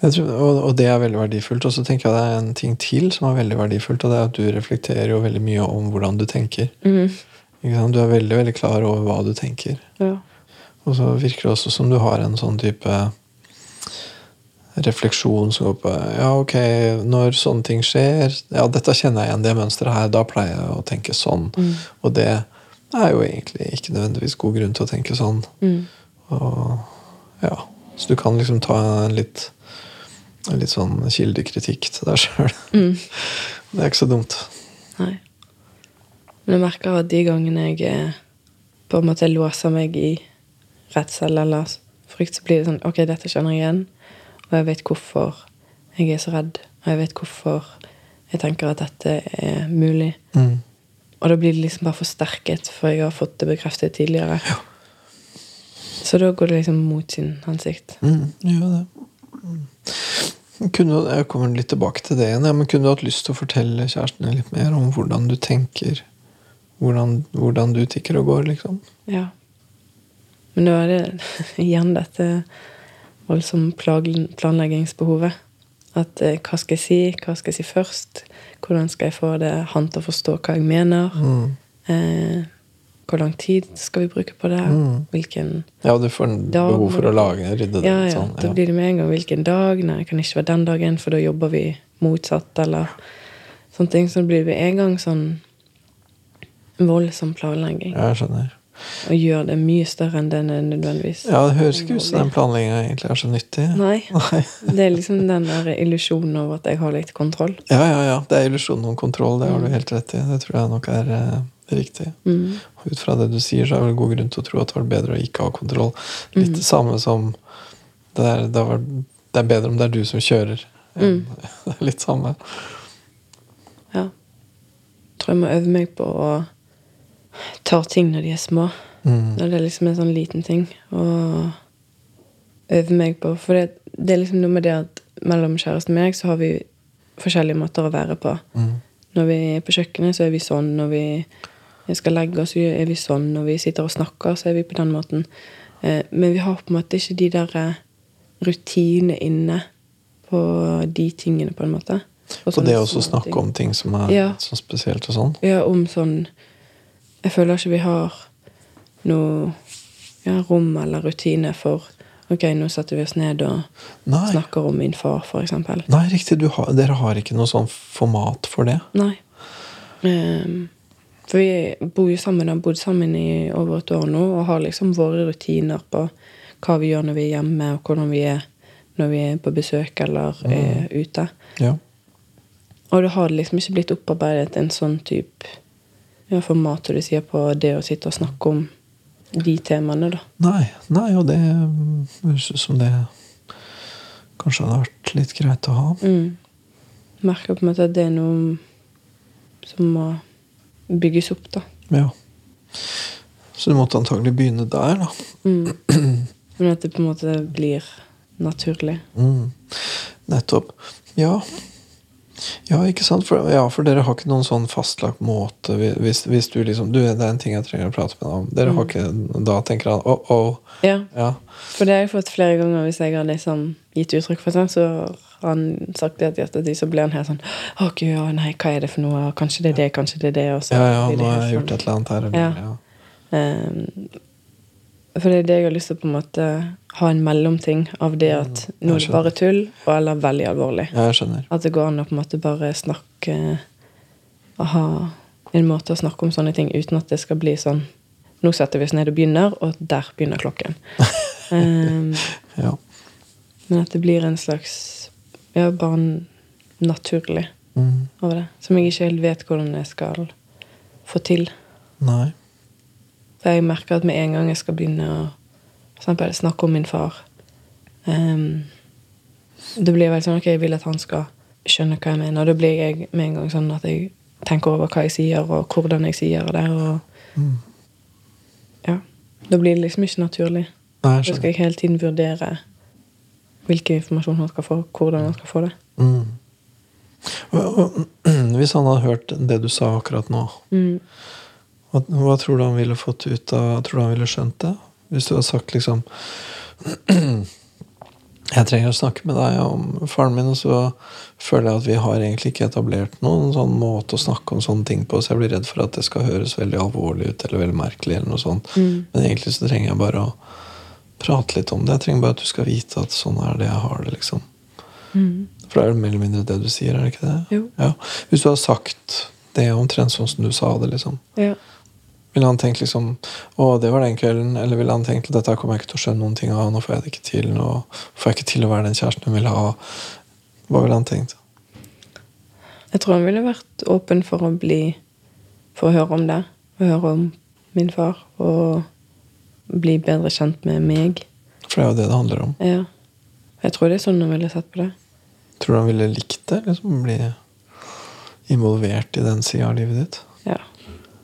Jeg tror, og, og det er veldig verdifullt. Og så tenker jeg det er en ting til som er veldig verdifullt, og det er at du reflekterer jo veldig mye om hvordan du tenker. Mm. Du er veldig veldig klar over hva du tenker. ja. Og så virker det også som du har en sånn type refleksjon som går på Ja, ok, når sånne ting skjer Ja, dette kjenner jeg igjen, det mønsteret her. Da pleier jeg å tenke sånn. Og det er jo egentlig ikke nødvendigvis god grunn til å tenke sånn. Mm. Og ja, Så du kan liksom ta en litt en litt sånn kildekritikk til deg sjøl. <laughs> Mm. Det er ikke så dumt. Nei. Men jeg merker at de gangene jeg eh, på en måte låser meg i redsel eller frykt, så blir det sånn Ok, dette kjenner jeg igjen, og jeg vet hvorfor jeg er så redd. Og jeg vet hvorfor jeg tenker at dette er mulig. Mm. Og da blir det liksom bare forsterket, for jeg har fått det bekreftet tidligere. Så da går det liksom mot sin hensikt. Mm, gjør det. Mm. Kunne, jeg kommer litt tilbake til det igjen. Ja, men kunne du hatt lyst til å fortelle kjæresten litt mer om hvordan du tenker? Hvordan, hvordan du tikker og går, liksom? Ja. Men da er det <laughs> igjen dette voldsomt plag- planleggingsbehovet. At eh, hva skal jeg si? Hva skal jeg si først? Hvordan skal jeg få det han til å forstå hva jeg mener? Mm. Eh, hvor lang tid skal vi bruke på det? Mm. Hvilken Ja, du får en behov for å lage rydde det Ja, ja. sånn. Da blir det med en gang hvilken dag. Nei, det kan ikke være den dagen, for da jobber vi motsatt, eller sånne ting. Så det blir med en gang sånn voldsom planlegging. Ja, jeg skjønner. Og gjør det mye større enn den er nødvendigvis. Ja, det høres ikke ut som den planlegginga egentlig er så nyttig. Nei. <laughs> Nei. Det er liksom den der illusjonen over at jeg har litt kontroll. Ja, ja, ja. Det er illusjonen om kontroll. Det har Mm. du helt rett i. Det tror jeg nok er eh, riktig. Mm. Ut fra det du sier, så er det vel god grunn til å tro at det var bedre å ikke ha kontroll. Litt Mm. det samme som det er, det, var, det er bedre om det er du som kjører. Mm. <laughs> Det er litt samme. Ja. Tror jeg må øve meg på å ta ting når de er små. Mm. Når det er liksom en sånn liten ting. Og øve meg på For det, det er liksom noe med det at mellom kjæresten og meg så har vi forskjellige måter å være på. Mm. Når vi er på kjøkkenet, så er vi sånn. Når vi skal legge oss, så er vi sånn. Når vi sitter og snakker, så er vi på den måten. Eh, Men vi har på en måte ikke de der eh, rutinene inne på de tingene, på en måte. Og det å snakke om ting som er Ja. sånn spesielt og sånn. Ja, om sånn Jeg føler ikke vi har noe ja, rom eller rutine for Ok, nå setter vi oss ned og Nei, snakker om min far, eksempel. Nei riktig. Du har, dere har ikke noe sånn format for det? Nei. Um, for vi bor jo sammen, har bodd sammen i over et år nå, og har liksom våre rutiner på hva vi gjør når vi er hjemme, og hvordan vi er når vi er på besøk eller er ute. Ja. Og det har liksom ikke blitt opparbeidet en sånn type ja, format, og du sier, på det å sitte og snakke om de temaene, da. Nei, nei, og det mm, høres ut som det kanskje hadde vært litt greit å ha. Mm. Merker på en måte at det er noe som må bygges opp, da. Ja. Så du måtte antagelig begynne der, da. Mm. <clears throat> Men at det på en måte blir naturlig. Mm. Nettopp. Ja. Ja, ikke sant? For, ja, for dere har ikke noen sånn fastlagt måte hvis, hvis du liksom du, Det er en ting jeg trenger å prate med deg om. Dere har ikke Da tenker han oh, oh. Ja, Ja. for det har jeg fått flere ganger hvis jeg har liksom gitt uttrykk for det. så har han sagt det at de ettertid så blir han helt sånn Å, gud, ja, nei, hva er det for noe? Kanskje det er det, kanskje det er det. Og så ja, ja, nå har jeg sånn. gjort et eller annet her. Eller, Ja. ja. Ehm, for det er det jeg har lyst til å på en måte ha en mellomting av det at nå er det bare tull, og eller veldig alvorlig. ja, jeg skjønner. At det går an å på en måte bare snakke Å Ha en måte å snakke om sånne ting uten at det skal bli sånn Nå setter vi oss ned og begynner, og der begynner klokken. um, <laughs> Ja. men at det blir en slags Ja, bare naturlig Mm. over det. Som jeg ikke helt vet hvordan jeg skal få til. Nei. For jeg merker at med en gang jeg skal begynne å for eksempel, snakke om min far um, Det blir veldig sånn ok, jeg vil at han skal skjønne hva jeg mener. Og da blir jeg med en gang sånn at jeg tenker over hva jeg sier, og hvordan jeg sier det. Og Mm. ja, Da blir det liksom ikke naturlig. Nei, Da skal jeg hele tiden vurdere hvilken informasjon han skal få, hvordan han skal få det. Mm. <clears throat> Hvis han hadde hørt det du sa akkurat nå, Mm. Hva, hva tror du han ville fått ut av Tror du han ville skjønt det? Hvis du hadde sagt liksom <clears throat> Jeg trenger å snakke med deg om faren min, og så føler jeg at vi har egentlig ikke etablert noen sånn måte å snakke om sånne ting på, så jeg blir redd for at det skal høres veldig alvorlig ut eller veldig merkelig. eller noe sånt. Mm. Men egentlig så trenger jeg bare å prate litt om det. Jeg trenger bare at du skal vite at sånn er det jeg har det. liksom. Mm. For det er jo mer eller mindre det du sier, er det ikke det? Jo. Ja. Hvis du hadde sagt det omtrent sånn som du sa det, liksom. Ja. Ville han tenkt liksom Å, det var den kvelden. Eller ville han tenkt dette kommer jeg ikke til å skjønne noen ting av. Nå får jeg det ikke til. Nå får jeg ikke til å være den kjæresten hun vil ha. Hva ville han tenkt? Jeg tror han ville vært åpen for å bli For å høre om det. Og høre om min far. Og bli bedre kjent med meg. For det er jo det det handler om. Ja. Jeg tror det er sånn han ville sett på det. Tror du han ville likt det? Liksom Bli involvert i den sida av livet ditt? Ja.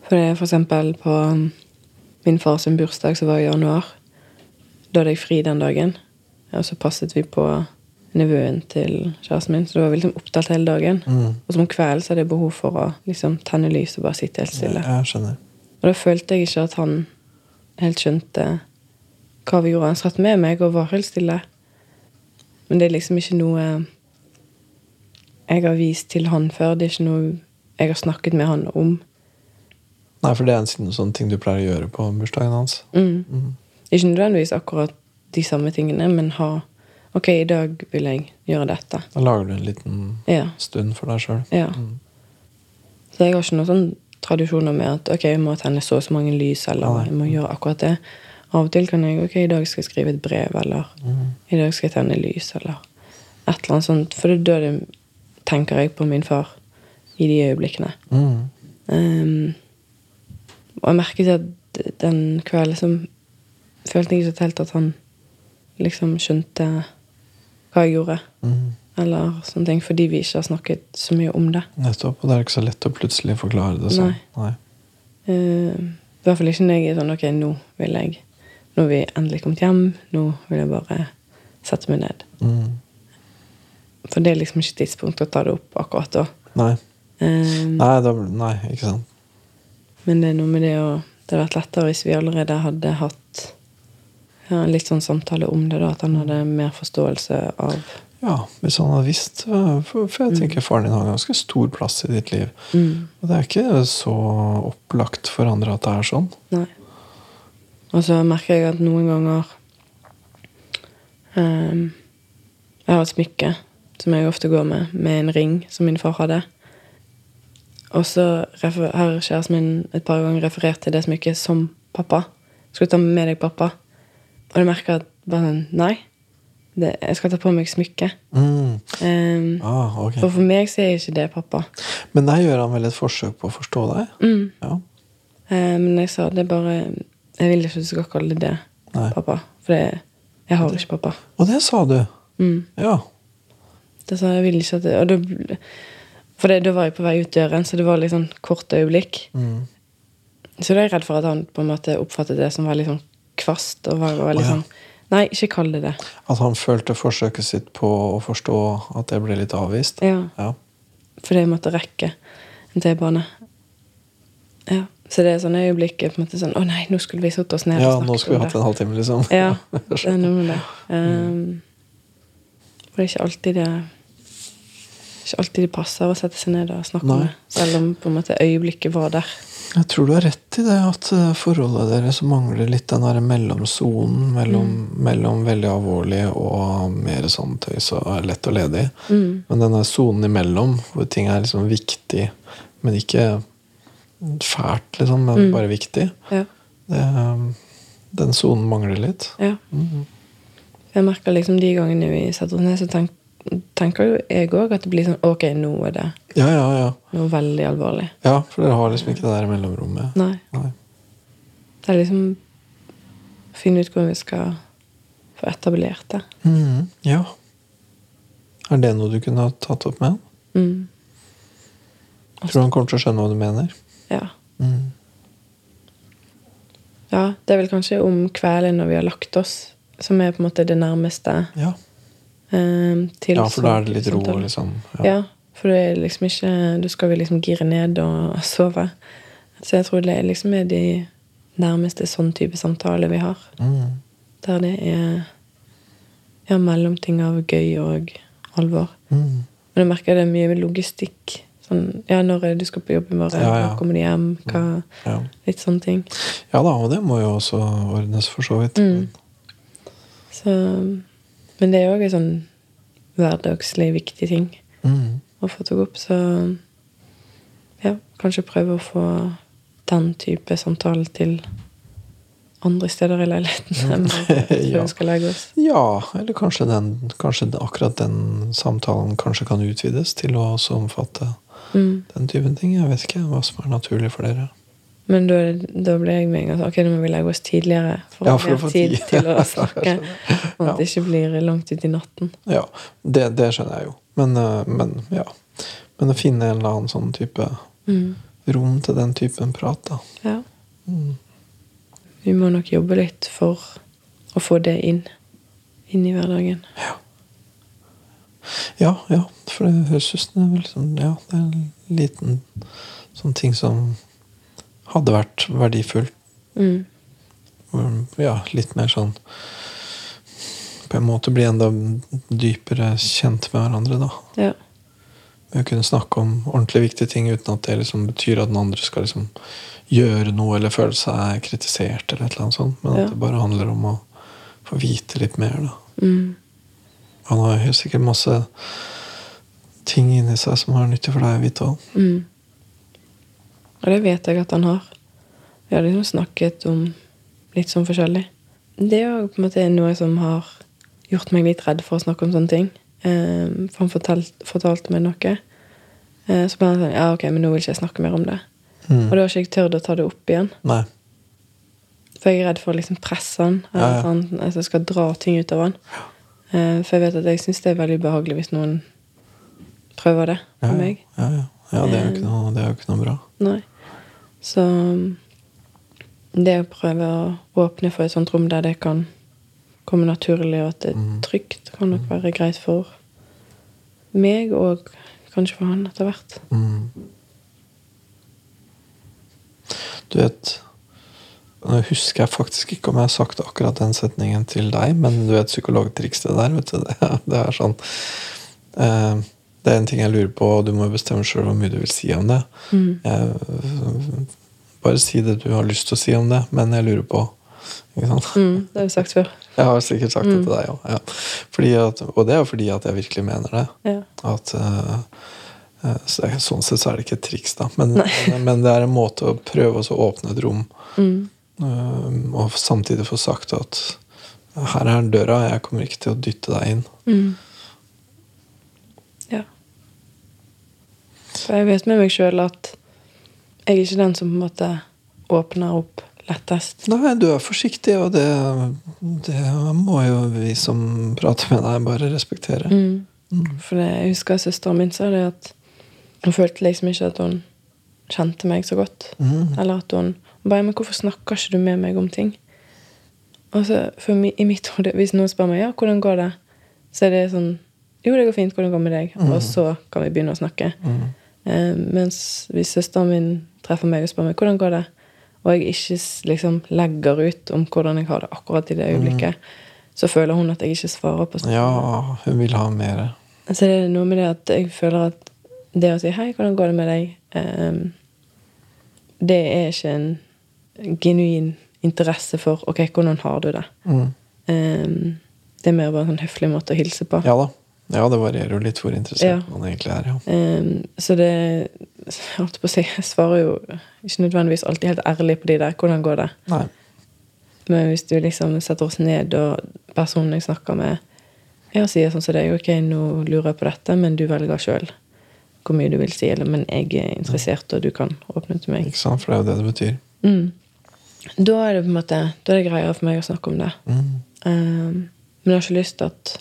For det er eksempel på um, min fars sin bursdag, som var i januar. Da hadde jeg fri den dagen. Og så passet vi på nevøen til kjæresten min, så da var vi liksom opptatt hele dagen. Mm. Og som om kvelden så hadde jeg behov for å liksom tenne lys og bare sitte helt stille. Jeg skjønner. Og da følte jeg ikke at han helt skjønte hva vi gjorde. Han satt med meg og var helt stille. Men det er liksom ikke noe jeg har vist til han før. Det er ikke noe jeg har snakket med han om. Nei, for det er en sånn, sånn ting du pleier å gjøre på bursdagen hans. Mm. Mm. Ikke nødvendigvis akkurat de samme tingene, men ha Ok, i dag vil jeg gjøre dette. Da lager du en liten Ja. stund for deg sjøl. ja. Mm. Så jeg har ikke noen sånn tradisjoner med at ok, jeg må tenne så og så mange lys, eller Nei. jeg må gjøre akkurat det. Av og til kan jeg ok, i dag skal jeg skrive et brev, eller Mm. i dag skal jeg tenne lys, eller et eller annet sånt. For det da tenker jeg på min far i de øyeblikkene. Mm. Ehm, og jeg merket at den kvelden liksom følte jeg ikke helt at han liksom skjønte hva jeg gjorde. Mm. Eller sånne ting, fordi vi ikke har snakket så mye om det. Nettopp. Og det er ikke så lett å plutselig forklare det sånn. Nei. Ehm, I hvert fall ikke når jeg er sånn Ok, nå vil jeg Nå har vi endelig kommet hjem. Nå vil jeg bare sette meg ned. Mm. For det er liksom ikke tidspunkt å ta det opp akkurat da. Nei. Um, Nei, da, nei, ikke sant. Men det er noe med det å Det hadde vært lettere hvis vi allerede hadde hatt ja, en litt sånn samtale om det, da. At han hadde mer forståelse av Ja, hvis han hadde visst. For, for jeg tenker faren din har ganske stor plass i ditt liv. mm, Og det er ikke så opplagt for andre at det er sånn. Nei. Og så merker jeg at noen ganger um, Jeg har et smykke som jeg ofte går med, med en ring som min far hadde. Og så har kjæresten min et par ganger referert til det smykket som pappa. Skal du ta med deg pappa? Og jeg merker at bare sånn Nei. Det, jeg skal ta på meg smykket. Mm. Um, Ah, okay. For for meg så er ikke det pappa. Men der gjør han vel et forsøk på å forstå deg? Mm. Ja. Uh, men jeg sa det er bare Jeg vil ikke du skal kalle det Nei. pappa. For det, jeg har ikke pappa. Og det sa du! Mm. Ja. Det sa jeg vil ikke at det, og da, For det, da var jeg på vei ut døren, så det var litt sånn kort øyeblikk. Mm. Så da er jeg redd for at han på en måte oppfattet det som veldig sånn kvast. Og var veldig oh, ja. sånn Nei, ikke kall det det. At han følte forsøket sitt på å forstå at det ble litt avvist? Ja, Ja. Fordi jeg måtte rekke en T-bane. Ja. Så det er sånne øyeblikk på en måte sånn Å nei, nå skulle vi satt oss ned Ja, og nå skulle vi hatt det. en halvtime, liksom. Ja, <laughs> det er noe med det. Um, for det er ikke alltid det ikke alltid det passer å sette seg ned og snakke Nei. med. Selv om på en måte øyeblikket var der. Jeg tror du har rett i det, at eh, forholdet deres mangler litt den der mellomsonen mellom, mellom veldig alvorlig og mer sånn tøys og er lett og ledig. Mm. Men denne sonen imellom, hvor ting er liksom viktig, men ikke fælt, liksom, men Mm. bare viktig, Ja. det, eh, den sonen mangler litt. ja. Mhm. Jeg merker liksom de gangene vi setter oss ned, så tenk, tenker jo jeg òg at det blir sånn Ok, nå er det Ja, ja, ja. noe veldig alvorlig. Ja, for dere har liksom ikke det der mellomrommet. Nei. Nei. Det er liksom å finne ut hvordan vi skal få etablert det. Mm, ja. Er det noe du kunne ha tatt opp med han? Mm. Tror du han kommer til å skjønne hva du mener? Ja. Mm. ja. Det er vel kanskje om kvelden når vi har lagt oss, som er på en måte det nærmeste. Ja. Eh, til Ja, for da er det litt ro, liksom. Ja. for det er liksom ikke Du skal vel liksom gire ned og sove. Så jeg tror det liksom er de nærmeste sånn type samtaler vi har. Mm. Der det er ja, mellomting av gøy og alvor. Mm. Men jeg merker det er mye logistikk. Sånn, ja, når du skal på jobb i morgen? Ja, ja. Kommer du hjem? Hva, Ja. litt sånne ting. ja da, og det må jo også ordnes, for så vidt. Mm. Så, men det er òg en sånn hverdagslig viktig ting Mm. å få tatt opp. Så ja, kanskje prøve å få den type samtale til andre steder i leiligheten enn <laughs> før Ja. vi oss. Ja, eller kanskje, den, kanskje akkurat den samtalen kanskje kan utvides til å også omfatte Mm. den typen ting. Jeg vet ikke hva som er naturlig for dere. Men da, da ble jeg med en gang sånn Ok, nå må vi legge oss tidligere for å Ja, ha mer tid til å <laughs> snakke. Og at det ikke blir langt ut i natten. Ja, det, det skjønner jeg jo. Men, eh, men ja. Men å finne en eller annen sånn type Mm. rom til den typen prat, da. Ja. Mm. Vi må nok jobbe litt for å få det inn. Inn i hverdagen. Ja, ja. For det høres ut som Ja, det er en liten sånn ting som hadde vært verdifull. Mm. Ja, litt mer sånn På en måte bli enda dypere kjent med hverandre, da. Ja. Med å kunne snakke om ordentlig viktige ting uten at det liksom betyr at den andre skal liksom gjøre noe eller føle seg kritisert, eller et eller annet sånt. Men Ja. at det bare handler om å få vite litt mer, da. Mm. Han har helt sikkert masse ting inni seg som har nytte for deg å vite òg. Mm. Og det vet jeg at han har. Vi har liksom snakket om litt sånn forskjellig. Det er jo på en måte noe som har gjort meg litt redd for å snakke om sånne ting. Eh, for han fortalt, fortalte meg noe. Eh, så ble han sånn Ja, ok, men nå vil ikke jeg snakke mer om det. Mm. Og da har ikke jeg tørt å ta det opp igjen. Nei. For jeg er redd for å liksom presse han. Ja, Eller ja. han at jeg skal dra ting ut av han. Eh, for jeg vet at jeg syns det er veldig ubehagelig hvis noen prøver det på ja. meg. Ja, ja. det, er jo Eh. ikke noe, ikke noe bra. Nei. Så um, det å prøve å åpne for et sånt rom der det kan komme naturlig, og at det er Mm. trygt, kan nok være greit for meg, og kanskje for han etter hvert. Mm. Du vet Nå husker jeg faktisk ikke om jeg har sagt akkurat den setningen til deg, men du vet psykologtrikset der, vet du. Det, <laughs> det er sånn eh, Det er en ting jeg lurer på, og du må bestemme sjøl hvor mye du vil si om det. Mm. Jeg, bare si det du har lyst til å si om det, men jeg lurer på? Mm, det har jeg sagt før. Jeg har sikkert sagt det til deg òg. Ja. Og det er jo fordi at jeg virkelig mener det. Ja. At eh, så Sånn sett så er det ikke et triks, da. Men, <laughs> men det er en måte å prøve å åpne et rom, Mm. eh, og samtidig få sagt at her er døra, jeg kommer ikke til å dytte deg inn. Mm. Ja. For jeg vet med meg sjøl at jeg er ikke den som på en måte åpner opp lettest. Nei, du er forsiktig, og det, det må jo vi som prater med deg, bare respektere. Mm. For det, jeg husker søsteren min sa det at hun følte liksom ikke at hun kjente meg så godt. Mm. Eller at hun bare, men hvorfor snakker ikke du med meg om ting? Og så, for mi, i mitt hode, Hvis noen spør meg ja, hvordan går det, så er det sånn Jo, det går fint. Hvordan går det med deg? Og så kan vi begynne å snakke. Mm. Eh, mens hvis søsteren min treffer meg og spør meg hvordan går det, og jeg ikke liksom legger ut om hvordan jeg har det akkurat i det øyeblikket, så føler hun at jeg ikke svarer på spørsmålet. Ja, hun vil ha mer. Så det er noe med det at jeg føler at det å si 'hei, hvordan går det med deg', ehm, det er ikke en genuin interesse for 'ok, hvordan har du det'? Mm. Ehm, det er mer bare en sånn høflig måte å hilse på. Ja da. Ja, det varierer jo litt hvor interessert Ja. man egentlig er. ja. Um, så det holdt på å si, jeg svarer jo ikke nødvendigvis alltid helt ærlig på de der 'hvordan går det'? Nei. Men hvis du liksom setter oss ned, og personen jeg snakker med, jeg sier sånn som deg 'ok, nå lurer jeg på dette, men du velger sjøl hvor mye du vil si', eller 'men jeg er interessert, og du kan åpne til meg'. Ikke sant? For det er jo det det betyr. Mm. Da er det på en måte Da er det greiere for meg å snakke om det. Mm. Um, men jeg har ikke lyst til at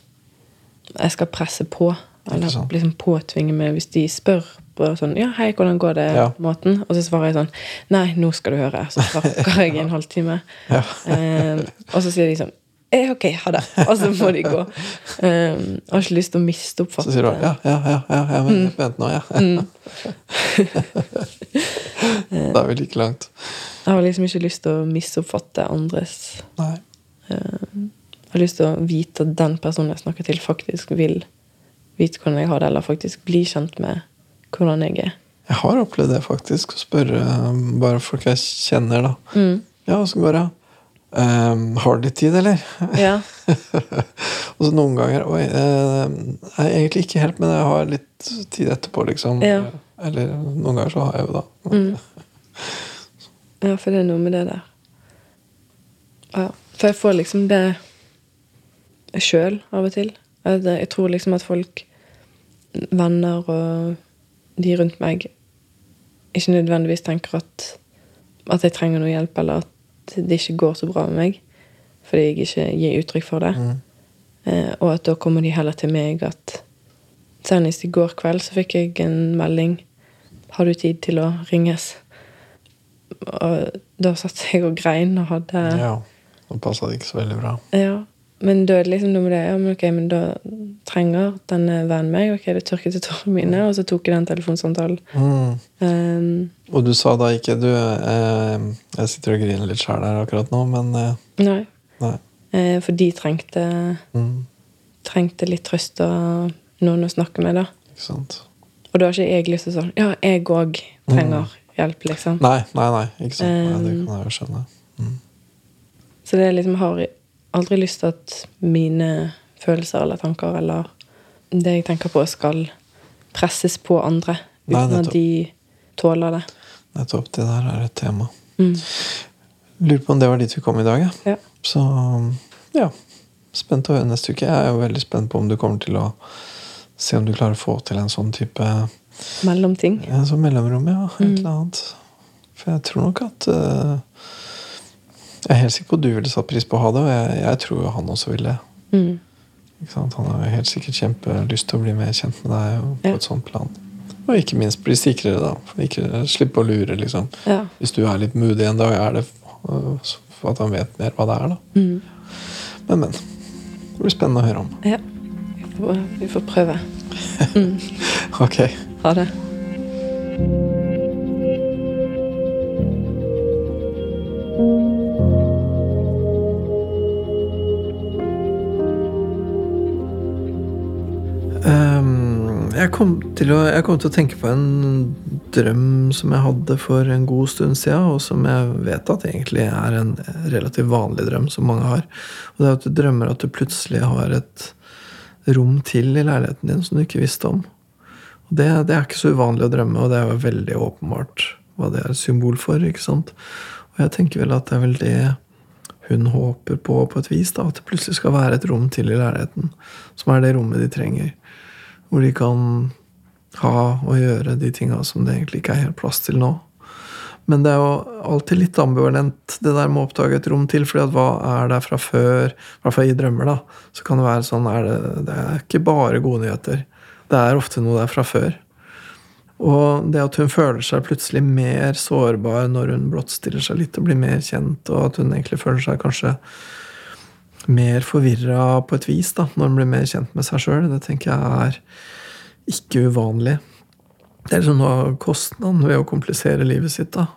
jeg skal presse på, eller liksom påtvinge meg hvis de spør på sånn 'Ja, hei, hvordan går det?' Ja. måten. Og så svarer jeg sånn 'Nei, nå skal du høre.' Så snakker jeg i en <laughs> halvtime. Ja. um, og så sier de sånn eh, ok, ha det. Og så må de gå. Um, har ikke lyst til å misoppfatte Så sier du ja, ja, ja, ja, ja men vent nå, ja. <laughs> da er vi like langt. Jeg har liksom ikke lyst til å misoppfatte andres Nei. um, Jeg har lyst til å vite at den personen jeg snakker til, faktisk vil vite hvordan jeg har det, eller faktisk bli kjent med hvordan jeg er. Jeg har opplevd det, faktisk. Å spørre um, bare folk jeg kjenner, da. Mm. Ja, åssen går det? Um, har du litt tid, eller? Ja. <laughs> og så noen ganger Oi, uh, jeg er egentlig ikke helt, men jeg har litt tid etterpå, liksom. Ja. Eller noen ganger så har jeg jo da. Mm. Ja, for det er noe med det der. Ja. For jeg får liksom det sjøl av og til. Jeg tror liksom at folk, venner og de rundt meg, ikke nødvendigvis tenker at, at jeg trenger noe hjelp, eller at det ikke går så bra med meg. Fordi jeg ikke gir uttrykk for det. Mm. Eh, og at da kommer de heller til meg at Senest i går kveld så fikk jeg en melding. Har du tid til å ringes? Og da satt jeg og grein og hadde Ja. Det passa det ikke så veldig bra. Ja. Men da er det liksom noe med det. Ja, men ok, men da trenger denne vennen meg. Ok, det tørket til tårene mine, og så tok jeg den telefonsamtalen. Mm. Um, Og du sa da ikke du eh, Jeg sitter og griner litt sjæl her akkurat nå, men eh, nei. nei. Eh, for de trengte, Mm. trengte litt trøst og noen å snakke med, da. Ikke sant. Og da har ikke jeg lyst til sånn Ja, jeg òg trenger hjelp, liksom. Nei, nei, nei. Ikke sant. Nei, det Um, kan jeg jo skjønne. Så det er liksom har aldri lyst til at mine følelser eller tanker eller det jeg tenker på, skal presses på andre uten Nei, at de tåler det. Nettopp. Det der er et tema. Mm. Lurer på om det var dit vi kom i dag, ja. Ja. Så ja. Spent å høre neste uke. Jeg er jo veldig spent på om du kommer til å se om du klarer å få til en sånn type Mellomting. En sånn mellomrom, ja. Et Mm. eller annet. For jeg tror nok at eh, Jeg er helt sikker på at du ville satt pris på å ha det, og jeg, jeg tror han også ville. Mm. Han har helt sikkert kjempelyst til å bli mer kjent med deg på Ja. et sånt plan. Og ikke minst bli sikrere, da. Ikke slippe å lure, liksom. Ja. Hvis du er litt moody en dag, er det for at han vet mer hva det er, da. Mm. Men, men. Det blir spennende å høre om. ja. Vi får, vi får prøve. Mm. <laughs> Ok. Ha det. Kom å, jeg kom til å tenke på en drøm som jeg hadde for en god stund siden, og som jeg vet at egentlig er en relativt vanlig drøm som mange har. Og det er at du drømmer at du plutselig har et rom til i leiligheten din som du ikke visste om. Og det, det er ikke så uvanlig å drømme, og det er jo veldig åpenbart hva det er et symbol for. ikke sant? Og jeg tenker vel at det er vel det hun håper på på et vis. da, At det plutselig skal være et rom til i leiligheten. Som er det rommet de trenger. Hvor de kan ha og gjøre de tinga som det egentlig ikke er helt plass til nå. Men det er jo alltid litt ambivalent, det der med å oppdage et rom til. fordi hva er der fra før? I hvert fall i drømmer, da. Så kan det være sånn er det, det er ikke bare gode nyheter. Det er ofte noe der fra før. Og det at hun føler seg plutselig mer sårbar når hun blottstiller seg litt og blir mer kjent, og at hun egentlig føler seg kanskje mer forvirra på et vis da, når en blir mer kjent med seg sjøl, det tenker jeg er ikke uvanlig. Det er liksom noe kostnaden ved å komplisere livet sitt. da.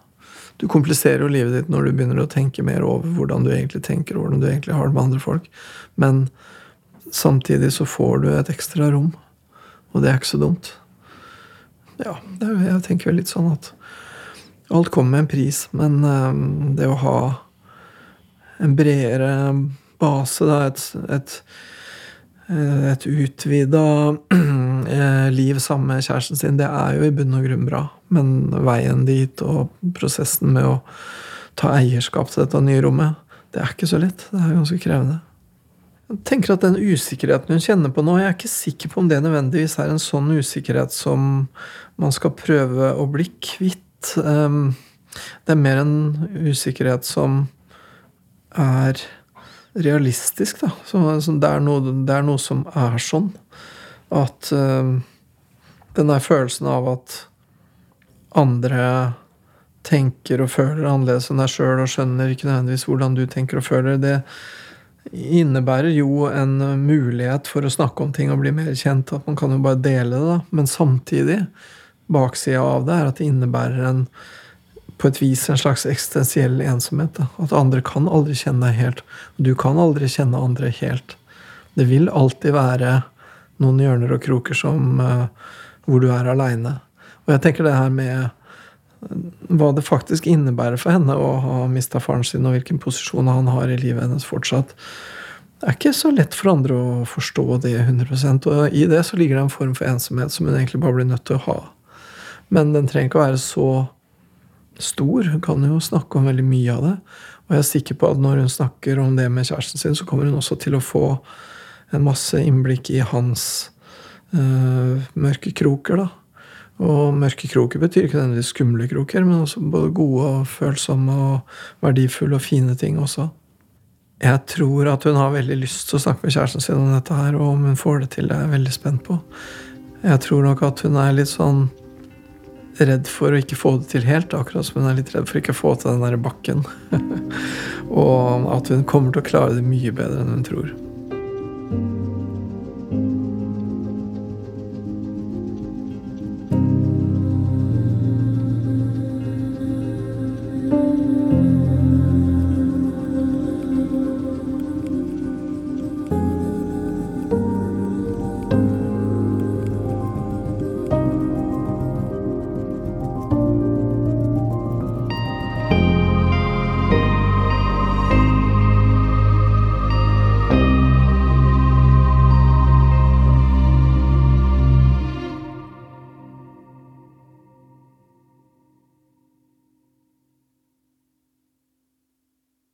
Du kompliserer jo livet ditt når du begynner å tenke mer over hvordan du egentlig tenker, og hvordan du egentlig har det med andre folk. Men samtidig så får du et ekstra rom, og det er ikke så dumt. Ja, jeg tenker vel litt sånn at alt kommer med en pris, men eh, det å ha en bredere base, da, et, et, eh, et utvida <clears throat> eh, liv sammen med kjæresten sin, det er jo i bunn og grunn bra. Men veien dit og prosessen med å ta eierskap til dette nye rommet, det er ikke så lett. Det er ganske krevende. Jeg tenker at Den usikkerheten hun kjenner på nå, jeg er ikke sikker på om det nødvendigvis er en sånn usikkerhet som man skal prøve å bli kvitt. Um, Det er mer en usikkerhet som er realistisk, da. Så, det, er noe, det er noe som er sånn. At uh, den der følelsen av at andre tenker og føler annerledes enn deg sjøl og skjønner ikke nødvendigvis hvordan du tenker og føler, det innebærer jo en mulighet for å snakke om ting og bli mer kjent. At man kan jo bare dele det, da. Men samtidig, baksida av det er at det innebærer en på et vis en slags eksistensiell ensomhet. Da. At andre kan aldri kjenne deg helt. Du kan aldri kjenne andre helt. Det vil alltid være noen hjørner og kroker som, uh, hvor du er aleine. Og jeg tenker det her med hva det faktisk innebærer for henne å ha mista faren sin, og hvilken posisjon han har i livet hennes fortsatt. Det er ikke så lett for andre å forstå det 100% og i det så ligger det en form for ensomhet som hun egentlig bare blir nødt til å ha. Men den trenger ikke å være så stor. Hun kan jo snakke om veldig mye av det. Og jeg er sikker på at når hun snakker om det med kjæresten sin, så kommer hun også til å få en masse innblikk i hans uh, mørke kroker. da. Og mørke kroker betyr ikke nødvendigvis skumle kroker, men også både gode og følsomme og verdifulle og fine ting også. Jeg tror at hun har veldig lyst til å snakke med kjæresten sin om dette her, og om hun får det til, det er jeg veldig spent på. Jeg tror nok at hun er litt sånn redd for å ikke få det til helt, akkurat som hun er litt redd for å ikke få til den der bakken. <laughs> og at hun kommer til å klare det mye bedre enn hun tror.